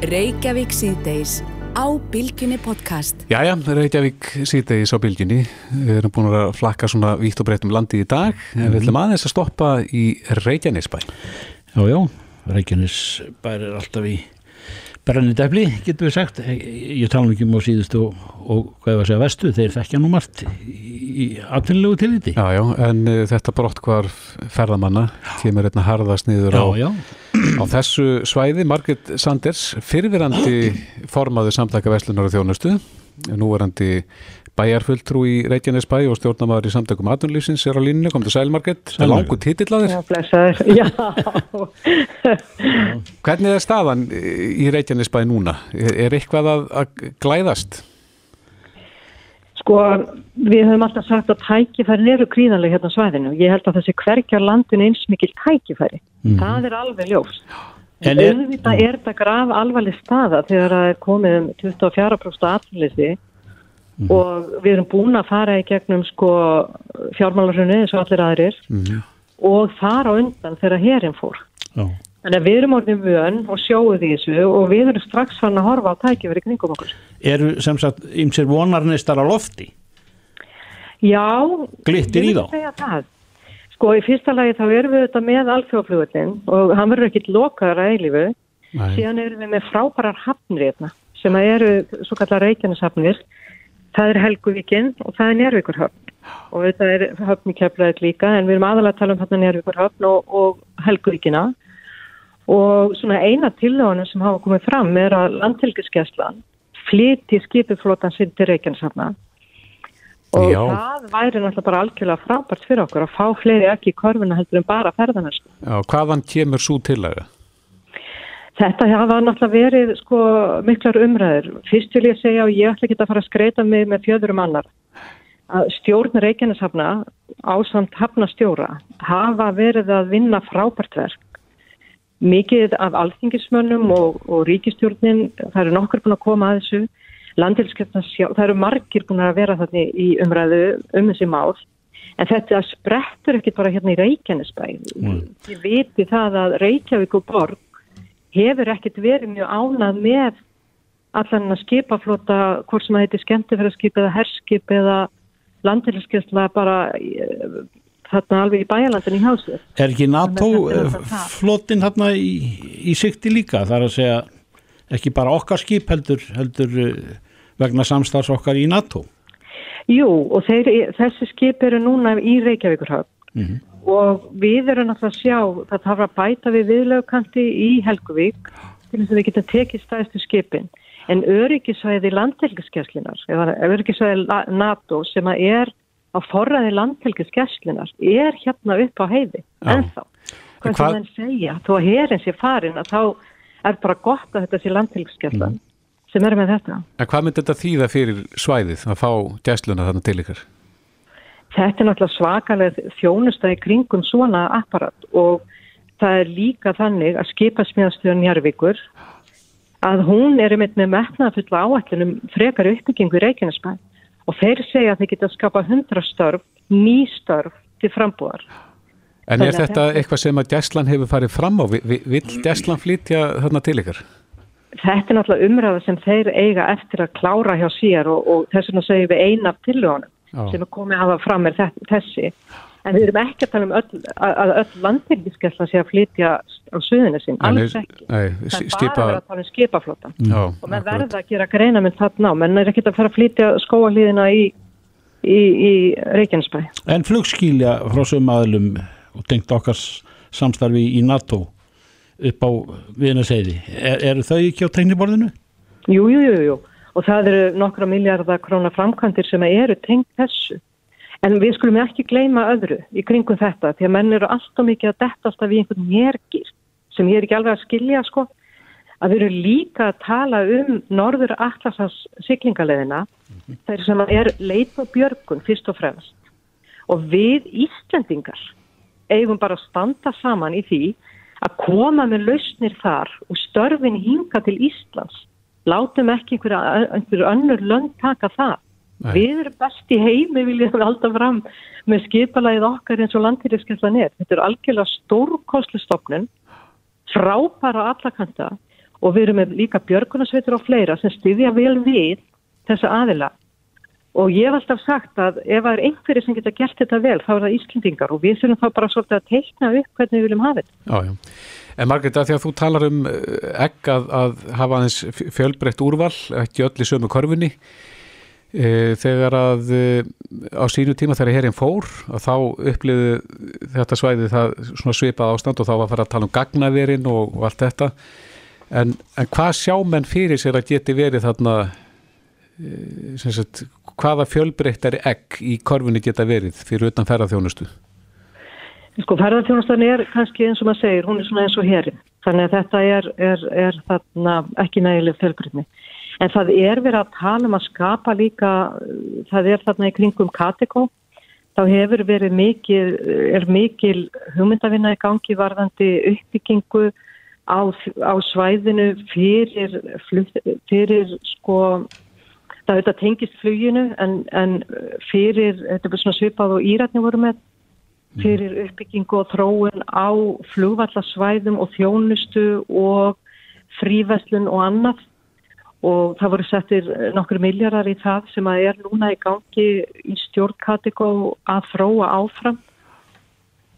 Reykjavík síðdeis á Bilginni podcast. Jæja, Reykjavík síðdegis á bylginni. Við erum búin að flakka svona vítt og breytum landi í dag. En við ætlum aðeins að stoppa í Reykjanesbæ. Já, já, Reykjanes bær er alltaf í brenni defli, getur við sagt. Ég, ég tala ekki um á síðustu og, og hvað ég var að segja vestu, þeir þekkja nú margt í, atvinnilegu tilviti Já, já, en uh, þetta brott hvar ferðamanna kemur einna harðast niður á, já, á þessu svæði. Margret Sanders, fyrirverandi formaður samtaka Veslunar og þjónustu, núverandi bæjarfulltrú í Reykjanesbæ og stjórnamaður í samtökum aðunlýfsins er á línunni, kom til sæl Margret, það er langu titill að þér. Já, blessaður. (laughs) Já, (laughs) Hvernig er staðan í Reykjanesbæ núna? Er, eitthvað að, að glæðast? sko, við höfum alltaf sagt að tækifærin eru gríðanlega hérna á svæðinu. Ég held að þessi hverkjar landinu eins mikil tækifæri. Það er alveg ljós. En er- auðvitað er þetta graf alvarleg staða þegar það er komið um 24% aðlýsi og við erum búin að fara í gegnum sko fjármálarsunni eins og allir aðrir og þar á undan þegar herin fór. Já. Þannig að við erum orðin vön og sjóum því þessu og við erum strax fann að horfa á tækifæri kringum okkur. Eru sem sagt ymsir vonarnistar á lofti? Já, Glittir í þá? Sko í fyrsta lagi þá erum við þetta með alþjóðflugullin og hann verður ekkit lokaður að eilífu. Nei. Síðan erum við með frábærar hafnir hérna sem eru svo kallar reykjanishafnir. Það er Helguvíkin og það er Njárvíkurhöfn og þetta er höfn í keflaðið líka en við erum aðalega að tala um hérna Njárvíkurhöfn og, og Helguvíkina og svona eina tillögunum sem hafa komið fram er að landhelgiskeslan flyti skipiflótan sinn til Reykjaneshafna og Já. það væri náttúrulega bara algjörlega frábært fyrir okkur að fá fleiri ekki í korfuna heldur en bara ferðanarsk. Já, hvaðan kemur svo tillaga? Þetta hafa náttúrulega verið sko miklar umræður. Fyrst vil ég segja og ég ætla ekki að fara að skreita mig með fjöðurum annar stjórn Reykjaneshafna ásamt hafnastjóra hafa verið að vinna frábært verk. Mikið af alþingismönnum og, og ríkistjórnin, það eru nokkur búin að koma að þessu, landhelskjöfna sjálf, það eru margir búin að vera þarna í umræðu um þessi mál, en þetta sprettur ekki bara hérna í Reykjanesbæ. Ég viti það að Reykjavík og Borg hefur ekkert verið mjög ánað með allan að skipaflota hvort sem það heiti skemmtifæraskip eða herskip eða landhelskjöfla bara eh, þarna alveg í bæjalandin í hásið. Er ekki NATO að þetta er eh, flottin þarna í, í sikti líka? Það er að segja ekki bara okkar skip heldur, heldur eh, vegna samstarfs okkar í NATO. Jú, og þeir, þessi skip eru núna í Reykjavíkurhöfn Mhm. Og við erum náttúrulega að sjá það þarf að bæta við viðlögkanti í Helguvík til þess að við getum tekið stæðstu skipin. En öryggisvæði landhelgiskeslinar, eða öryggisvæði NATO sem að er á forræði landhelgiskeslinar er hérna upp á heiði. En Hvað hvað- sem menn segja, þó að herin sé farin að þá er bara gott að þetta sé landhelgiskeslan sem er með þetta. En hvað myndi þetta þýða fyrir svæðið að fá gæsluna þarna til ykkar? Þetta er náttúrulega svakalega þjónusta í kringum svona apparat og það er líka þannig að skipasmíðastöðun Njarvíkur að hún er með metnaðafulla áætlunum frekar uppbyggingu í Reykjanesbæ og þeir segja að þeir geta skapa 100 störf, ný störf til frambúðar. En er þetta þetta- eitthvað sem að gæslan hefur farið fram á? Vi- vi- Vill gæslan flytja þarna til ykkar? Þetta er náttúrulega umræða sem þeir eiga eftir að klára hjá sér og, og þess vegna segjum við eina af tillögunum Já. sem er komið að hafa fram er þe- þessi. En við erum ekki að tala um öll, að, öll landhelgiskesla sé að flytja á suðinu sín, Nei, alls ekki. Nei, Það er bara skipa... að vera að tala um skipaflótan. Já, Og menn akkurat. verða að gera greina með þarna á, menn er ekkert að fara að flytja skóahlýðina í, í, í Reykjanesbæ. En flugskílja frá sögum aðlum og tengt okkar samstarfi í NATO upp á viðnaseiði. Er, eru þau ekki á tekniborðinu? Jú, jú, jú, jú. Og það eru nokkra miljardar krónar framkvæmdir sem eru tengt þessu. En við skulum ekki gleyma öðru í kringum þetta, því að menn eru alltaf mikið að detta alltaf í einhvern nérgir sem ég er ekki alveg að skilja, sko. Að við erum líka að tala um norður Atlasas siglingaleðina, þeir sem er leit og björgun fyrst og fremst. Og við Íslendingar eigum bara að standa saman í því að koma með lausnir þar og störfin hinga til Íslands. Látum ekki einhverja, einhverju önnur lönd taka það. Nei. Við erum best í heimi, viljum alltaf fram með skipalagið okkar eins og landýriskeslan er. Þetta er algjörlega stórkostlu stofnun, frábæra á alla kanta og við erum með líka björgunarsveitur og fleira sem styðja vel við þessa aðila. Og ég hef alltaf sagt að ef það er einhverju sem geta gert þetta vel, þá er það Íslendingar og við þurfum þá bara svolítið að teikna upp hvernig við viljum hafa þetta. Já, já. En Margrét, að því að þú talar um eh, egg að, að hafa aðeins fjölbreytt úrval, ekki öll í sömu korfunni, e, þegar að e, á sínu tíma þegar herinn fór, að þá uppliðu þetta svæði það svipað ástand og þá var að fara að tala um gagnaverin og, og allt þetta. En, en hvað sjá menn fyrir sér að geti verið þarna, e, sagt, hvaða fjölbreyttari egg í korfunni geta verið fyrir utan ferðarþjónustu? Sko ferðarþjónustan er kannski eins og maður segir, hún er svona eins og herin. Þannig að þetta er, er, er þarna ekki nægileg fjölbreytni. En það er verið að tala um að skapa líka, það er þarna í kringum Katekó, þá hefur verið mikil, er mikil hugmyndavinna í gangi varðandi uppbyggingu á, á svæðinu fyrir, fyrir sko, það auðvitað tengist fluginu en, en fyrir, þetta er svona svipað og Íratni voru með fyrir uppbyggingu og þróun á flugvallasvæðum og þjónustu og fríverslun og annað. Og það voru settir nokkur miljardar í það sem að er núna í gangi í stjórnkategó að þróa áfram.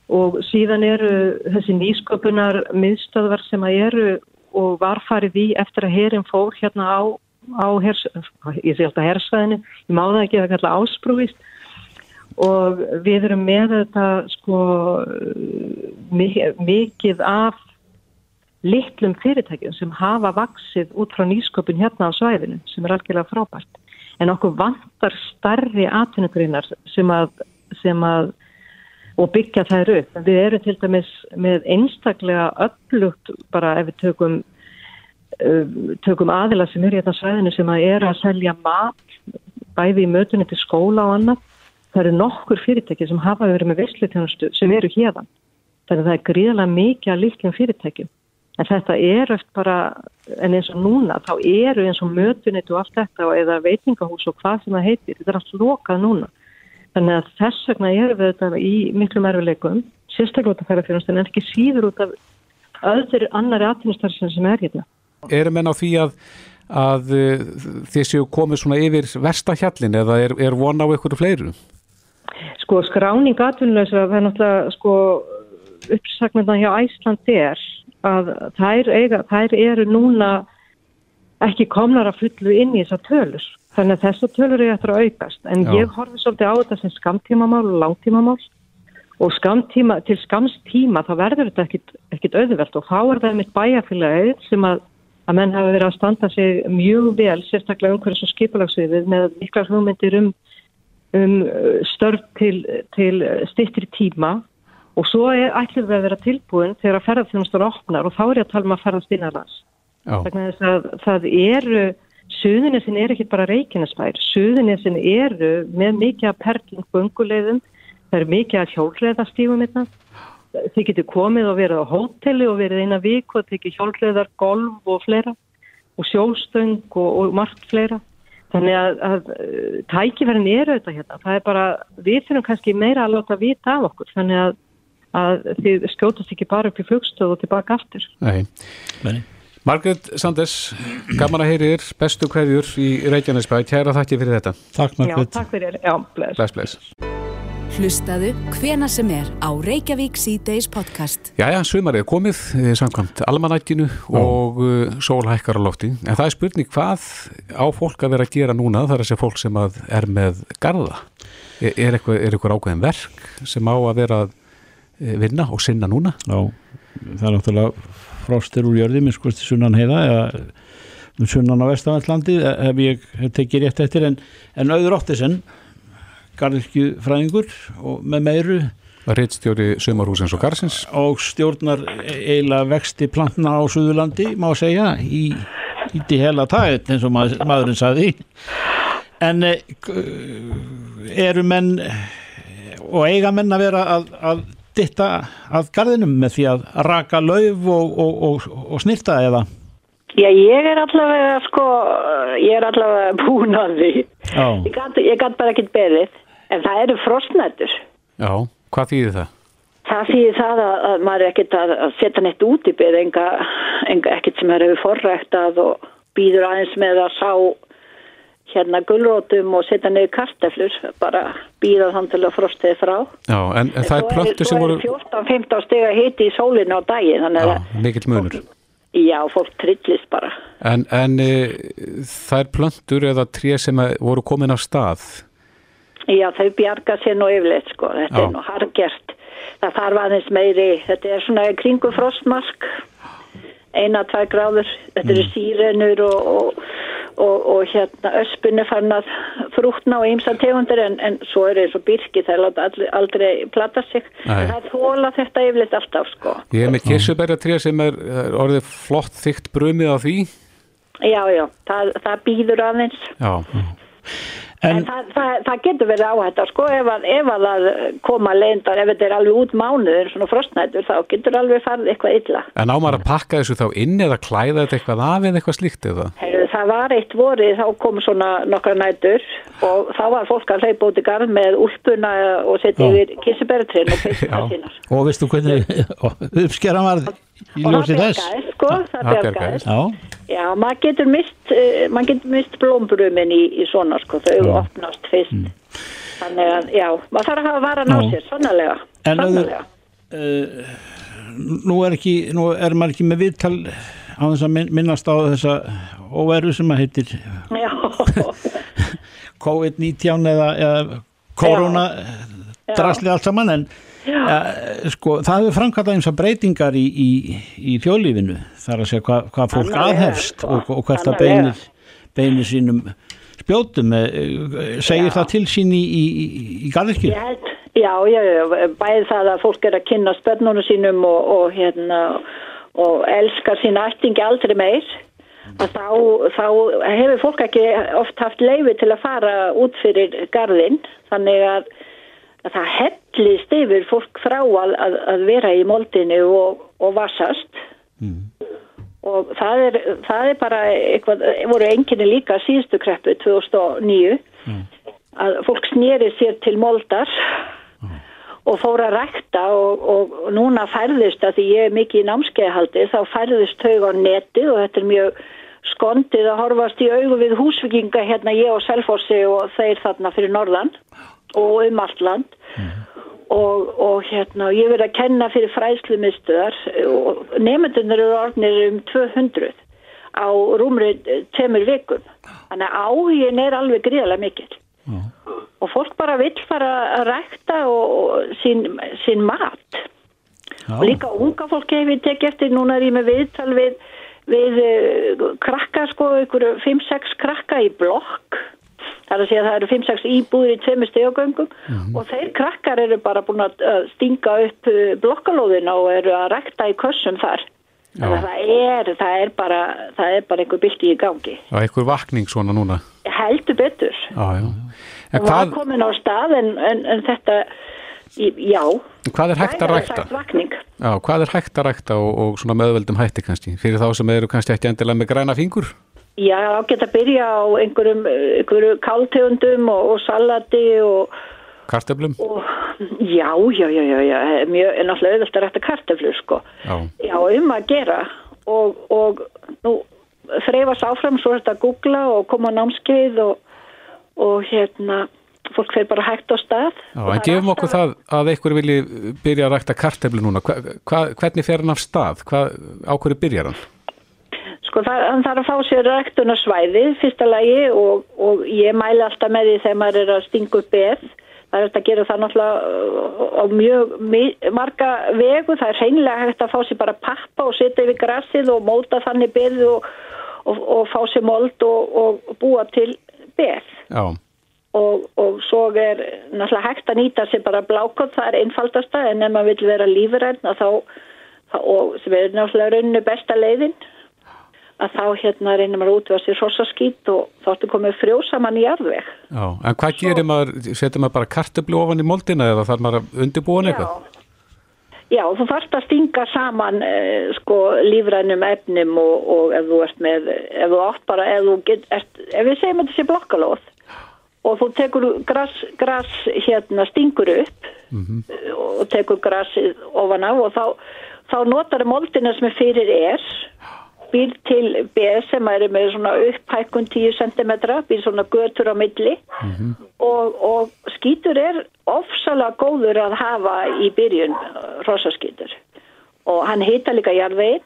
Og síðan eru þessi nýsköpunar miðstöðvar sem að eru og var farið í eftir að herin fór hérna á, á hers, ég sé alltaf hersvæðinu, ég má það ekki að kalla ásprúvist og við erum með þetta sko mikið af litlum fyrirtækjum sem hafa vaksið út frá nýsköpun hérna á svæðinu sem er algjörlega frábært. En okkur vantar starri atvinnugreinar sem að, sem að og byggja þær upp. En við erum til dæmis með einstaklega öflugt bara ef við tökum, uh, tökum aðila sem er hérna á svæðinu sem að er að selja mat bæði í mötunni til skóla og annað. Það eru nokkur fyrirtæki sem hafa verið með visslutjónustu sem eru hérna. Þannig að það er gríðilega mikið að líkjum fyrirtækjum. En þetta er eftir bara, en eins og núna, þá eru eins og mötunit og allt þetta eða veitingahús og hvað sem það heitir, þetta er allt lokað núna. Þannig að þess vegna erum við þetta í miklu merfileikum, sérstaklega út af færafjörnustin, en ekki síður út af öðru annari atvinnustarfsinn sem er hérna. Erum enn á því að, að þið séu komið svona yfir verstahjallin eða er, er von á einhverju fleiru? Sko skráning atvinnuleysra, það er náttúrulega sko uppsagnirna hjá Æsland er að þær, eiga, þær eru núna ekki komnar að fullu inn í þessar tölur. Þannig að þessar tölur eru eftir að aukast. En Já. ég horfi svolítið á þetta sem skamtímamál og langtímamál og skamtíma, til skamstíma þá verður þetta ekkit, ekkit auðvelt og þá er það mitt bæjarfélagið sem að, að menn hafa verið að standa sig mjög vel, sérstaklega umhverjum svo skipulagsviðið með miklar hugmyndir um, um störf til, til stittri tíma og svo ætlum við að vera tilbúin þegar að ferðarþjónustur opnar og þá er ég að tala um að ferðast innanlands. Það, það eru, suðunisinn er ekki bara reikinnesmær, suðunisinn eru með mikið að perling bunguleiðum, það eru mikið að hjólreðastífum þetta. Hérna. Þið getur komið og verið á hóteli og verið eina vik og tekið hjólreðar, golf og fleira og sjólstöng og, og margt fleira. Þannig að, að tækifærin eru þetta hérna. Það er bara, við þurfum kannski meira að láta vita af okkur. Þannig að að þið skjótast ekki bara upp í flugstöð og tilbaka aftur. Nei. Nei. Margret Sanders, gaman að heyri þér, bestu hverjur í Reykjanesbæ, kæra þakki fyrir þetta. Takk Margret. Já, takk fyrir, já, bless. Bless, bless. Hlustaðu hvena sem er á Reykjavík C-Days podcast. Jæja, sumarið er komið, eh, samkvæmt almanættinu og uh, sólhækkar á lofti. En það er spurning hvað á fólk að vera að gera núna, það er að segja fólk sem er með garda. Er, er eitthvað ákveðin verk sem á að vera að Eh, vinna og sinna núna Já, það er náttúrulega frostir úr jörði minn skoðist sunnan heiða eða sunnan á Vestavallandi ef ég hef tekið rétt eftir en, en auður óttisen garðirkju fræðingur og með meiru. Rittstjóri Sumarhúsins og Garsins og stjórnar eila vexti plantna á Suðurlandi má segja í, í því hela tætt eins og maður, maðurinn saði en eh, eru menn og eiga menn að vera að, að ditta að garðinum með því að raka lauf og, og, og, og snirta eða? Já, ég er allavega sko, ég er allavega búin að því. Ég gæti bara ekkert beðið, en það eru frostnættur. Já, hvað þýðir það? Það þýðir það að, að maður er ekkert að setja neitt út í enga ekkert sem er hefur forræktað og býður aðeins með að sá hérna gullrótum og setja niður karteflur bara býða þann til að frostið frá Já, en, en það er plöntur sem voru 14-15 steg að hiti í sólinu á daginn Já, mikill munur Já, fólk trillist bara En, en e, það er plöntur eða tré sem voru komin á stað Já, þau bjarga sér nú yfirleitt sko, þetta Já. er nú hargert það þarf aðeins meiri þetta er svona kringu frostmark. Eina, tvær gráður. Þetta mm. eru sírenur og, og og, og hérna öspun er farin að frútna og ýmsa tegundir en, en svo er eins og byrki það er aldrei, aldrei platta sig. Nei. það er þóla þetta yfirleitt alltaf sko. Ég hef með kissuberjatrið sem er orðið flott þygt brumið á því. Já, já, það, það býður aðeins. Já En, En- það, það, það getur verið áhætt sko, ef, að, ef að það koma leyndar, ef þetta er alveg út mánuður, svona frostnætur, þá getur alveg farið eitthvað illa. En á maður að pakka þessu þá inn eða klæða þetta eitthvað af eða eitthvað slíkt eða? Heyrðu, það var eitt vorið, þá kom svona nokkra nætur og þá var fólk að hleypa út í garð með úlpuna og setja yfir kissuberðtrin og (laughs) peysuna Já. sínar. Og veistu hvernig uppskeran var í ljósi þess? sko, það bjargaðist. Já, Já, maður getur mist, uh, maður getur mist blómbrumin í, í svona, sko, þau Já. opnast fyrst. Þannig að, já, maður þarf að hafa varan á sér, sannlega, En auðvitað- sannlega. nú er, ekki, nú er maður ekki með viðtal á þess að min- minnast á þessa óveru sem að heitir Já, (laughs) COVID-19 eða, eða korona drasli allt saman en ja, sko, það hefur framkvæmt eins og breytingar í, í, í þjóðlífinu þar að segja hvað, hvað fólk aðhefst sko. og, og hvert Sannarlega. beinir, beinir sínum spjótum eh, segir Já. það til sín í, í, í garðirkju já, já, já, bæði það að fólk er að kynna spönnunum sínum og, og hérna og elskar sína ættingi aldrei meir að þá, þá hefur fólk ekki oft haft leifi til að fara út fyrir garðin þannig að, að það hellist yfir fólk frá að, að, að vera í moldinu og, og vassast. Og það er, það er bara eitthvað, voru enginni líka síðustu kreppu 2009 að fólk snýri sér til moldar og fór að rækta og, og núna færðist að því ég er mikið í námskeiðhaldi þá færðist þau á netið og þetta er mjög skondið að horfast í augu við húsvikinga hérna ég og Selfossi og þeir þarna fyrir Norðan. og um allt land. Og, og hérna ég verið að kenna fyrir fræðslumistöðar og nefndunir eru orðnir um 200 á rúmri tveimur vikum. Þannig að áhugin er alveg gríðarlega mikil og fólk bara vill fara að rækta og, og sín, sín mat. Og líka unga fólk hefur ég tekið eftir núna er ég með viðtal við, við uh, krakka sko, ykkur 5-6 krakka í blokk það er að segja að það eru 5-6 íbúðir í tveimur stegagöngum og þeir krakkar eru bara búin að stinga upp uh, blokkalóðina og eru að rækta í kössum þar það er, það er bara það er bara einhver bylti í gangi Og einhver vakning svona núna? heldur betur Já, já. Var hvað, komin á stað en, en, en þetta já, hvað er hægt að rækta? Já, hvað er hægt að rækta og, og svona meðveldum hætti kannski? Fyrir þá sem eru kannski ekki endilega með græna fingur? Já, þá geta byrja á einhverjum, einhverjum káltegundum og, og salati og, Kartöflum? og já, já, já, já, já, mjög, er náttúrulega auðvitað rætta karteflur, sko. Já. Já, um að gera og, og nú þreifast áfram, svo þetta að googla og koma á námskeið og, og hérna, fólk fer bara hægt á stað. Já, en gefum alltaf- okkur það að einhver vilji byrja að rækta kartöflu núna. Hva, hva, hvernig fer hann af stað? Hva, á hverju byrjar hann? Sko það, þarf að fá sér ræktunarsvæði fyrsta lagi og, og ég mæli alltaf með því þegar maður er að stinga upp beð. Það er hægt að gera það náttúrulega á mjög marga vegu. Það er hreinlega hægt að fá sér bara pappa og setja yfir grassið og móta þannig beð og, og, og fá sér mold og, og búa til beð. Já, Og, og svo er náttúrulega hægt að nýta sér bara blákott, það er einfaldasta en ef maður vil vera lífræn að þá, þá og sem er náttúrulega rauninu besta leiðin að þá hérna reynir maður að útvega sér hossaskít og þá ertu komið frjósaman í jarðveg. já. En hvað gerir maður, setur maður bara kartöflu ofan í moldina eða þarf maður að undirbúa eitthvað? Já, þú þarfst að stinga saman eh, sko lífrænum efnum og, og ef þú ert með, ef þú átt bara, ef þú get, ert, ef við segjum að þetta sé blokkalóð og þú tekur gras, gras hérna stingur upp eh, og tekur grasið ofan á og þá, þá notar moldina sem er fyrir er býr til beð sem er með svona upphækkun 10 cm, býr svona götur á milli. Og, og skítur er ofsalega góður að hafa í byrjun rosaskítur og hann hita líka jarðvegin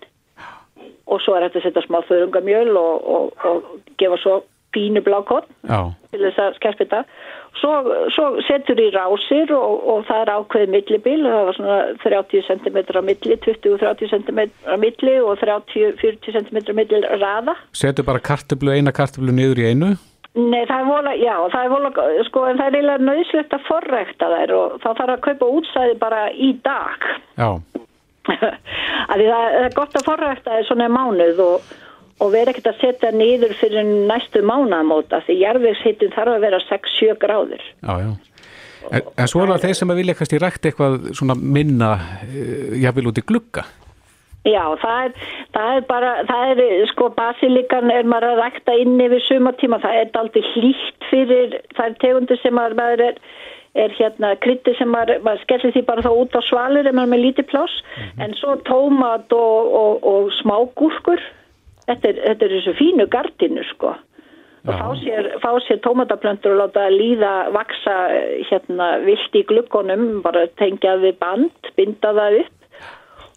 og svo er þetta að setja smá þörungamjöl og, og, og gefa svo pínu blákott Já, til þess að skerpa þetta svo, svo setur í rásir og, og það er ákveðið millibil það var svona 30 cm á milli 20-30 cm á milli og 30-40 cm á milli raða setur bara kartöflu, eina kartöflu niður í einu? Nei, það er vola, já, það er vola, sko, en það er eiginlega nöðslegt að forrekta þær og þá þarf að kaupa útstæði bara í dag. Já, (laughs) að því það er gott að forrekta þær svona í mánuð og, og vera ekkert að setja niður fyrir næstu mánaðamóta því jarðvegshittin þarf að vera 6-7 gráður. Já, já. En, en svo er það þeir sem að vilja kannski rækt eitthvað svona minna, uh, jáfnvel út í glugga. Já, það er, það er bara, það er sko basilikan er maður að rækta inn yfir sumatíma, það er aldrei hlýtt fyrir, er tegundir sem maður, er, er hérna krytti sem maður, maður skellir því bara þá út á svalur ef maður með lítið pláss, en svo tómat og, og, og smágúrkur, þetta er, þetta er þessu fínu gardinu sko. Og fá sér, sér tómataplöntur og láta líða vaksa hérna vilt í glukkonum, bara tengja við band, binda það upp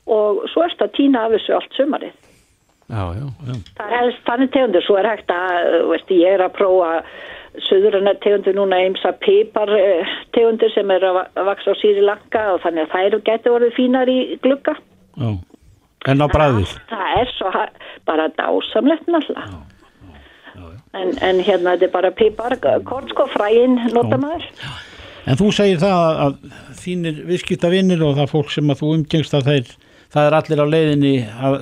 og svo erst að týna af þessu allt sumarið. Já, já, já. Það er helst þannig tegundur, svo er hægt að, veist, ég er að prófa söðurana tegundur núna eimsa pipar eh, tegundur sem er að va- að vaksa á síri langa og þannig að þær getur orðið fínar í glugga. Já. En á bræðið? Það er svo bara dásamlegt náttúrulega. En, en hérna þetta er bara pipar, kortsko fræin nota maður. En þú segir það að, þínir viðskiptavinnir og það fólk sem að þú umgengst að þeir, það er allir á leiðinni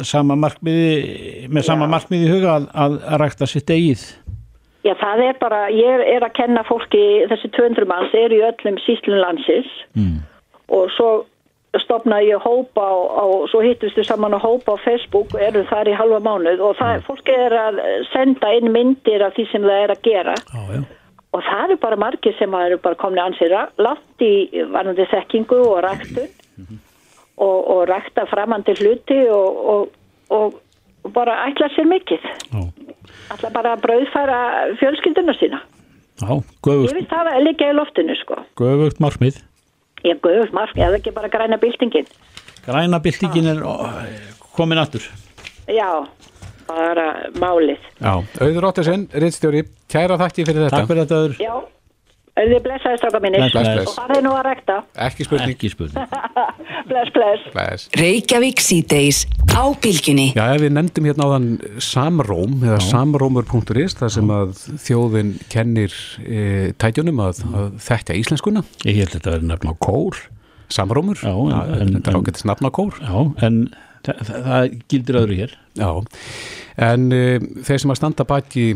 sama markmiði, með sama markmiði í huga að, að, rækta sitt eigið. Já, það er bara, ég er að kenna fólki, þessi 200 manns eru í öllum síslun landsins Mm. og svo stopnaði ég hópa á, á svo hittust við saman að hópa á Facebook erum þar í halva mánuð og það, fólki er að senda inn myndir af því sem það er að gera Já, já. og það eru bara margir sem eru bara komni ansið langt í varnandi þekkingu og ræktun og, og rækta framandi hluti og, og, og, bara ætla sér mikið Já. ætla bara að brauðfæra fjölskylduna sína Já, Ég vil það að liggja í loftinu sko. göfugt markmið. Ég guðus mark, eða ekki bara græna byltingin. Græna byltingin er komin aftur. Já, bara málið. Já, Auður Óttisson, rittstjóri, kæra þakki fyrir þetta. Takk fyrir þetta öður. Já, auðvitað blessaði stráka mínir. Bless, bless. Og farið nú að rekta. Ekki spurning. Ekki spurning. (laughs) Bless, bless. Bless. Reykjavík síðdeis á bylginni. Já, við nefndum hérna áðan samróm eða samrómur.is þar sem að þjóðin kennir e, tætjunum að, að þekkja íslenskuna. Ég held að þetta verið nefn á kór. Samrómur, Já, en- en- þetta er ágættis nafn á kór. Já, en það, það, það gildir öðru hér. Já, en e, þeir sem að standa baki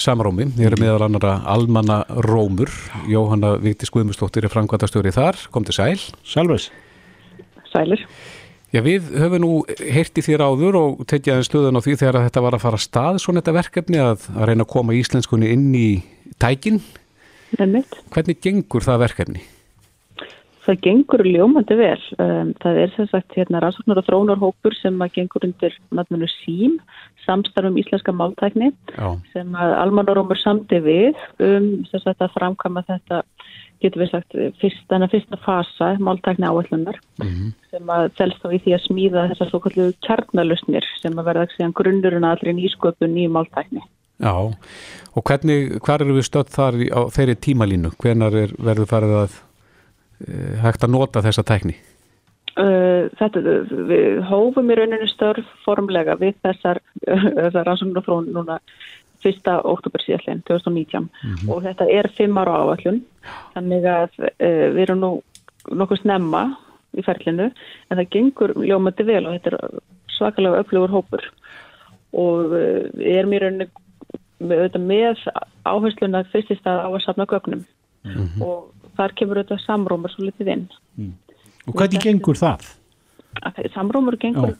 samrómi, þeir eru meðal annara Almanna Rómur, Jóhanna Vigdís Guðmustóttir er framkvæmtastjóri þar, kom til sæl. Salves. Sælir. Já, við höfum nú heyrti þér áður og tekið aðeins stöðun á því þegar að þetta var að fara að stað svona þetta verkefni að, að reyna að koma íslenskunni inn í tækin. Einmitt. Hvernig gengur það verkefni? Það gengur ljómandi vel. Um, Það er sem sagt hérna rannsóknar og þróunarhópur sem að gengur undir nafnunu SÍM, samstarfum íslenska máltækni Já, sem að almannarómur samdi við um sagt að framkama þetta getur við sagt fyrst, fyrsta fasa máltækni áallunar sem að felst þá í því að smíða þessar svo kallu kjarnalusnir sem að verða grunnurinn allri nýsköpun í máltækni. já. Og hvernig, hvar eru við stödd þar á þeirri tímalínu? Hvenar er, verður farið að e, hægt að nota þessa tækni? Uh, þetta, við hófum í rauninu störf formlega við þessar, þessar rannsóknar frá núna 1. oktober síðastlegin 2019 og þetta er fimm ára áallun þannig að uh, við erum nú nokkuð snemma í ferlinu en það gengur ljómandi vel og þetta er svakalega öflugur hópur. Og uh, við erum í rauninu með, auðvitað með áhersluna fyrst í stað á að safna gögnum. Og þar kemur auðvitað samrómar svo litið inn Og hvernig gengur það? að samrómur gengur Já.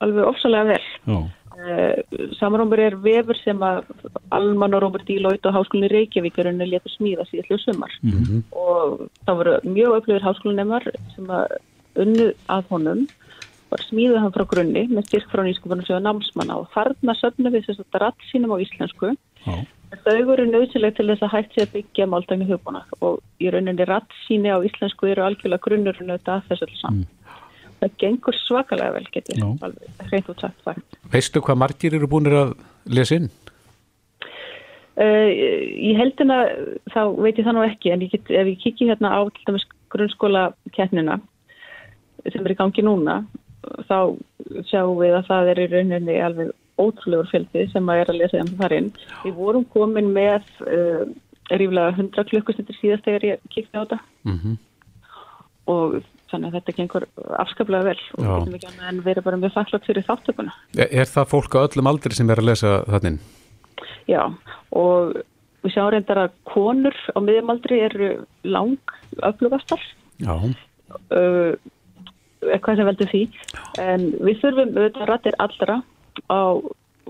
alveg ofsalega vel. Já. Uh, samrómur er vefur sem að Alman og Róbert Dílóit og Háskólinni Reykjavík er henni létur smíða síðan sumar Mhm. og það voru mjög upplifir háskólinemar sem að unnu að honum var smíðað hann frá grunni með styrk frá nýskupunum sem námsmanna og þarna söfnum við þess að ratt sínum á íslensku Já. Þau eru nöðsileg til þess að hægt sé að byggja máltækni hugbúna og í rauninni ratt síni á íslensku eru algjörlega grunnurinn auðvitað að þessu alls saman. Það gengur svakalega vel, getur Já. alveg hreint út sagt það. Veistu hvað margir eru búinir að lesa inn? Uh, í heldina þá veit ég það nú ekki en ég get, ef ég kikki hérna á til dæmis grunnskóla keppnina sem er í gangi núna þá sjáum við að það er í rauninni alveg ótrúlegur fjöldi sem að er að lesa um þar inn. Við vorum komin með uh, ríflega 100 klukkustundir síðast þegar ég kikki á þetta Mm og þannig að þetta gengur afskaplega vel og við getum ekki annað en verið bara mjög þakklátt fyrir þáttökuna. Er, er það fólk á öllum aldri sem er að lesa þannig? Já, og við sjáum reyndar að konur á miðjumaldri eru lang öflugastar, Já, uh, eitthvað sem veldur því, en við þurfum auðvitað rættir allra á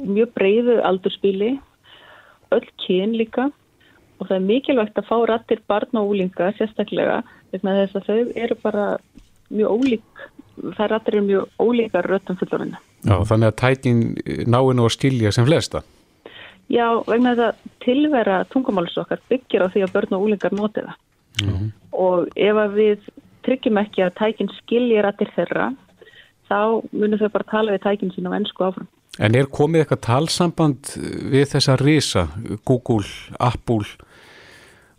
mjög breiðu aldurspíli, öll kyn líka og það er mikilvægt að fá rættir barna og úlinga sérstaklega vegna þess að þau eru bara mjög ólík, það rættir eru mjög ólíkar röttum fullorina. já þannig að tækin náinu að skilja sem flesta. Já, vegna þess að tilvera tungumáls okkar byggir á því að börn og úlingar noti það. Og ef við tryggjum ekki að tækin skilji rættir þeirra, þá munum þau bara tala við tækin sín á ennsku áfram. En er komið eitthvað talsamband við þessa risa, Google, Apple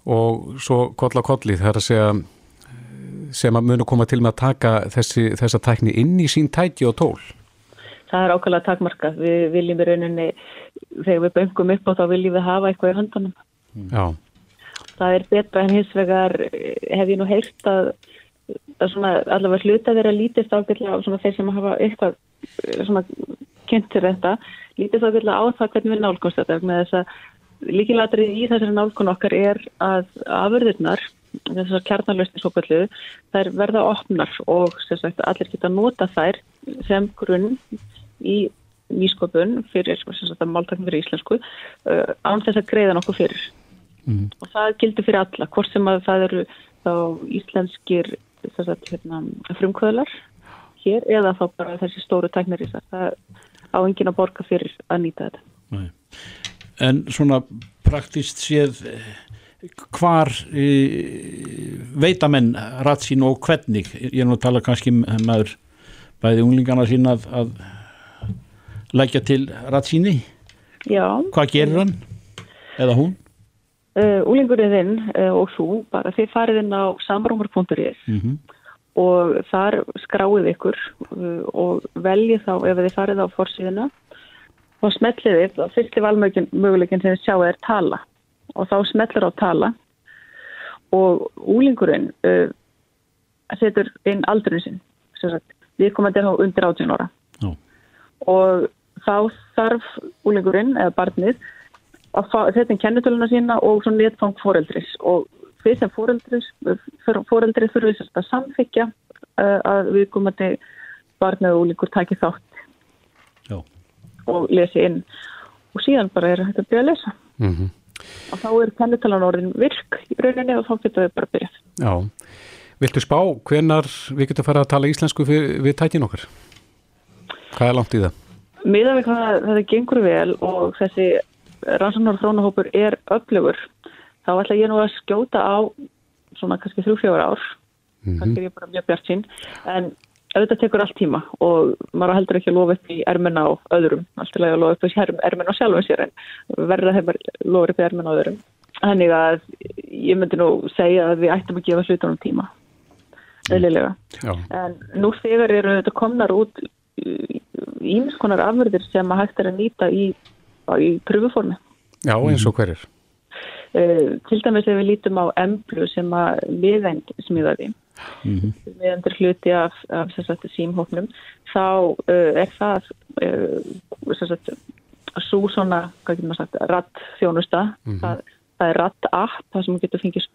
og svo koll á kolli það er að segja sem að munu koma til með að taka þessi, þessa tækni inn í sín tæki og tól? Það er ákveðlega takmarka. Við viljum í rauninni, þegar við böngum upp á þá viljum við hafa eitthvað í höndunum. Já, Það er betra en hins vegar eh, hef ég nú heyrt að, að svona, allavega hluta þeirra lítist ágætlega á svona þeir sem hafa eitthvað eh, svona kynntir þetta, lítist ágætlega á það hvernig við nálgumst þetta með þess að líkilatrið í þessari nálgun okkar er að afurðirnar þessar kjarnalösni svo kallu þær verða opnar og sagt allir geta nota þær sem grunn í nýsköpun fyrir sagt að máltakn fyrir íslensku uh, án þess að greiða nokkuð fyrir. Og það gildir fyrir alla, hvort sem að það eru þá íslenskir þess að hérna, frumkvöðlar hér eða þá bara þessi stóru tæknarísar, það á enginn að borga fyrir að nýta þetta. Nei. En svona praktist séð eh, hvar e, veita menn rætt sín og hvernig? Ég er nú að tala kannski um maður bæði unglingana sín að, að leggja til rætt síni Já, hvað gerir hann? Eða hún? Uh, úlingurinn þinn uh, og þú, bara þið farið inn á samrúmur.is mm og þar skráið ykkur uh, og veljið þá ef þið farið á forsíðuna og smellið þið, þá fyrsti valmöguleikin sem þið sjáu er tala. Og þá smellur á tala. Og úlingurinn uh, setur inn sem sagt, við komum að þetta undir 18 ára. Já. og þá þarf úlingurinn eða barnið að fá, setja inn kennitöluna sína og svo netfang foreldris. Og við sem foreldri þurfum við að samþykja uh, að við komum að barnið og úlingur taki þátt Já. og lesi inn og síðan bara er þetta að byrja að lesa mm og þá er kennitalan orðin virk í rauninni og þá getur við bara að byrja já. Viltu spá hvenar við getum fara að tala íslensku við, tækin okkar? Hvað er langt í það? miðan við hvað þetta gengur vel og þessi rannsóknar þrónahópur er öflugur þá ætla ég nú að skjóta á svona kannski þrjú-fjóra ár. Kannski er ég bara mjög bjart sín en auðvitað tekur allt tíma og maður heldur ekki að lofa upp í ermenna á öðrum. Alltaf að lofa upp í ermenna á sjálfum sér en verða þeim að lofa upp í ermenna á öðrum. Þannig að ég myndi nú segja að við ættum að gefa hlutunum tíma. Eðlilega. Já, En nú þegar eru þetta komnar út ímis konar afverðir sem að hægt er að nýta í, í pröfuformi. já eins og hverjir? Uh, til dæmis ef við lítum á emblu sem að miðend smiðaði, miðendur hluti af, af sagt, símhóknum, þá uh, er það uh, sem sagt, svo svona, sagt, ratt þjónusta, það, það er ratt app, það sem hún getur fengið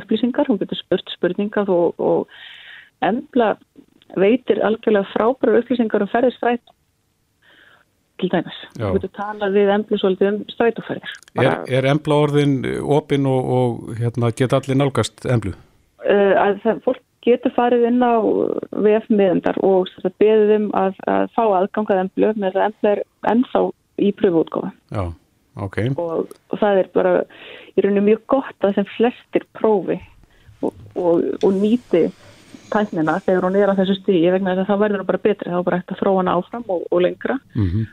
upplýsingar, hún getur spurt spurningar og, og embla veitir algjörlega frábæra upplýsingar um ferðistræt til dæmis. Já. Þú getur talað við emblu svolítið um strætóferðir. Er, er embla orðin opin og, og hérna, geta allir nálgast emblu? uh, að það, fólk getur farið inn á VF miðendar og beðið um að, að fá aðgangað emblu með þess að embla er ennþá í pröfuútgáfa Já, ok. og, og það er bara í rauninu mjög gott að sem flestir prófi og, og, og nýti tæknina þegar hún er á þessu stíði vegna þess að það verður nú bara betri þá er bara hægt að þróa hana áfram og, og lengra Mm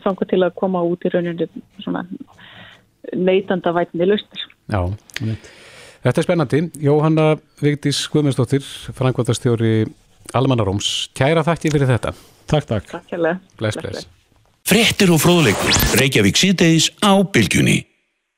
og þangar til að koma út í rauninu svona neytanda vætni lausnir. Já, þetta er spennandi. Jóhanna Vigdís Guðmundsdóttir, frangvöldastjóri Almannaróms. Kæra þakki fyrir þetta. Takk, takk. Takk hérlega. Bless, bless. Fréttir og fróðleikur. Reykjavík síðdeis á Bylgjunni.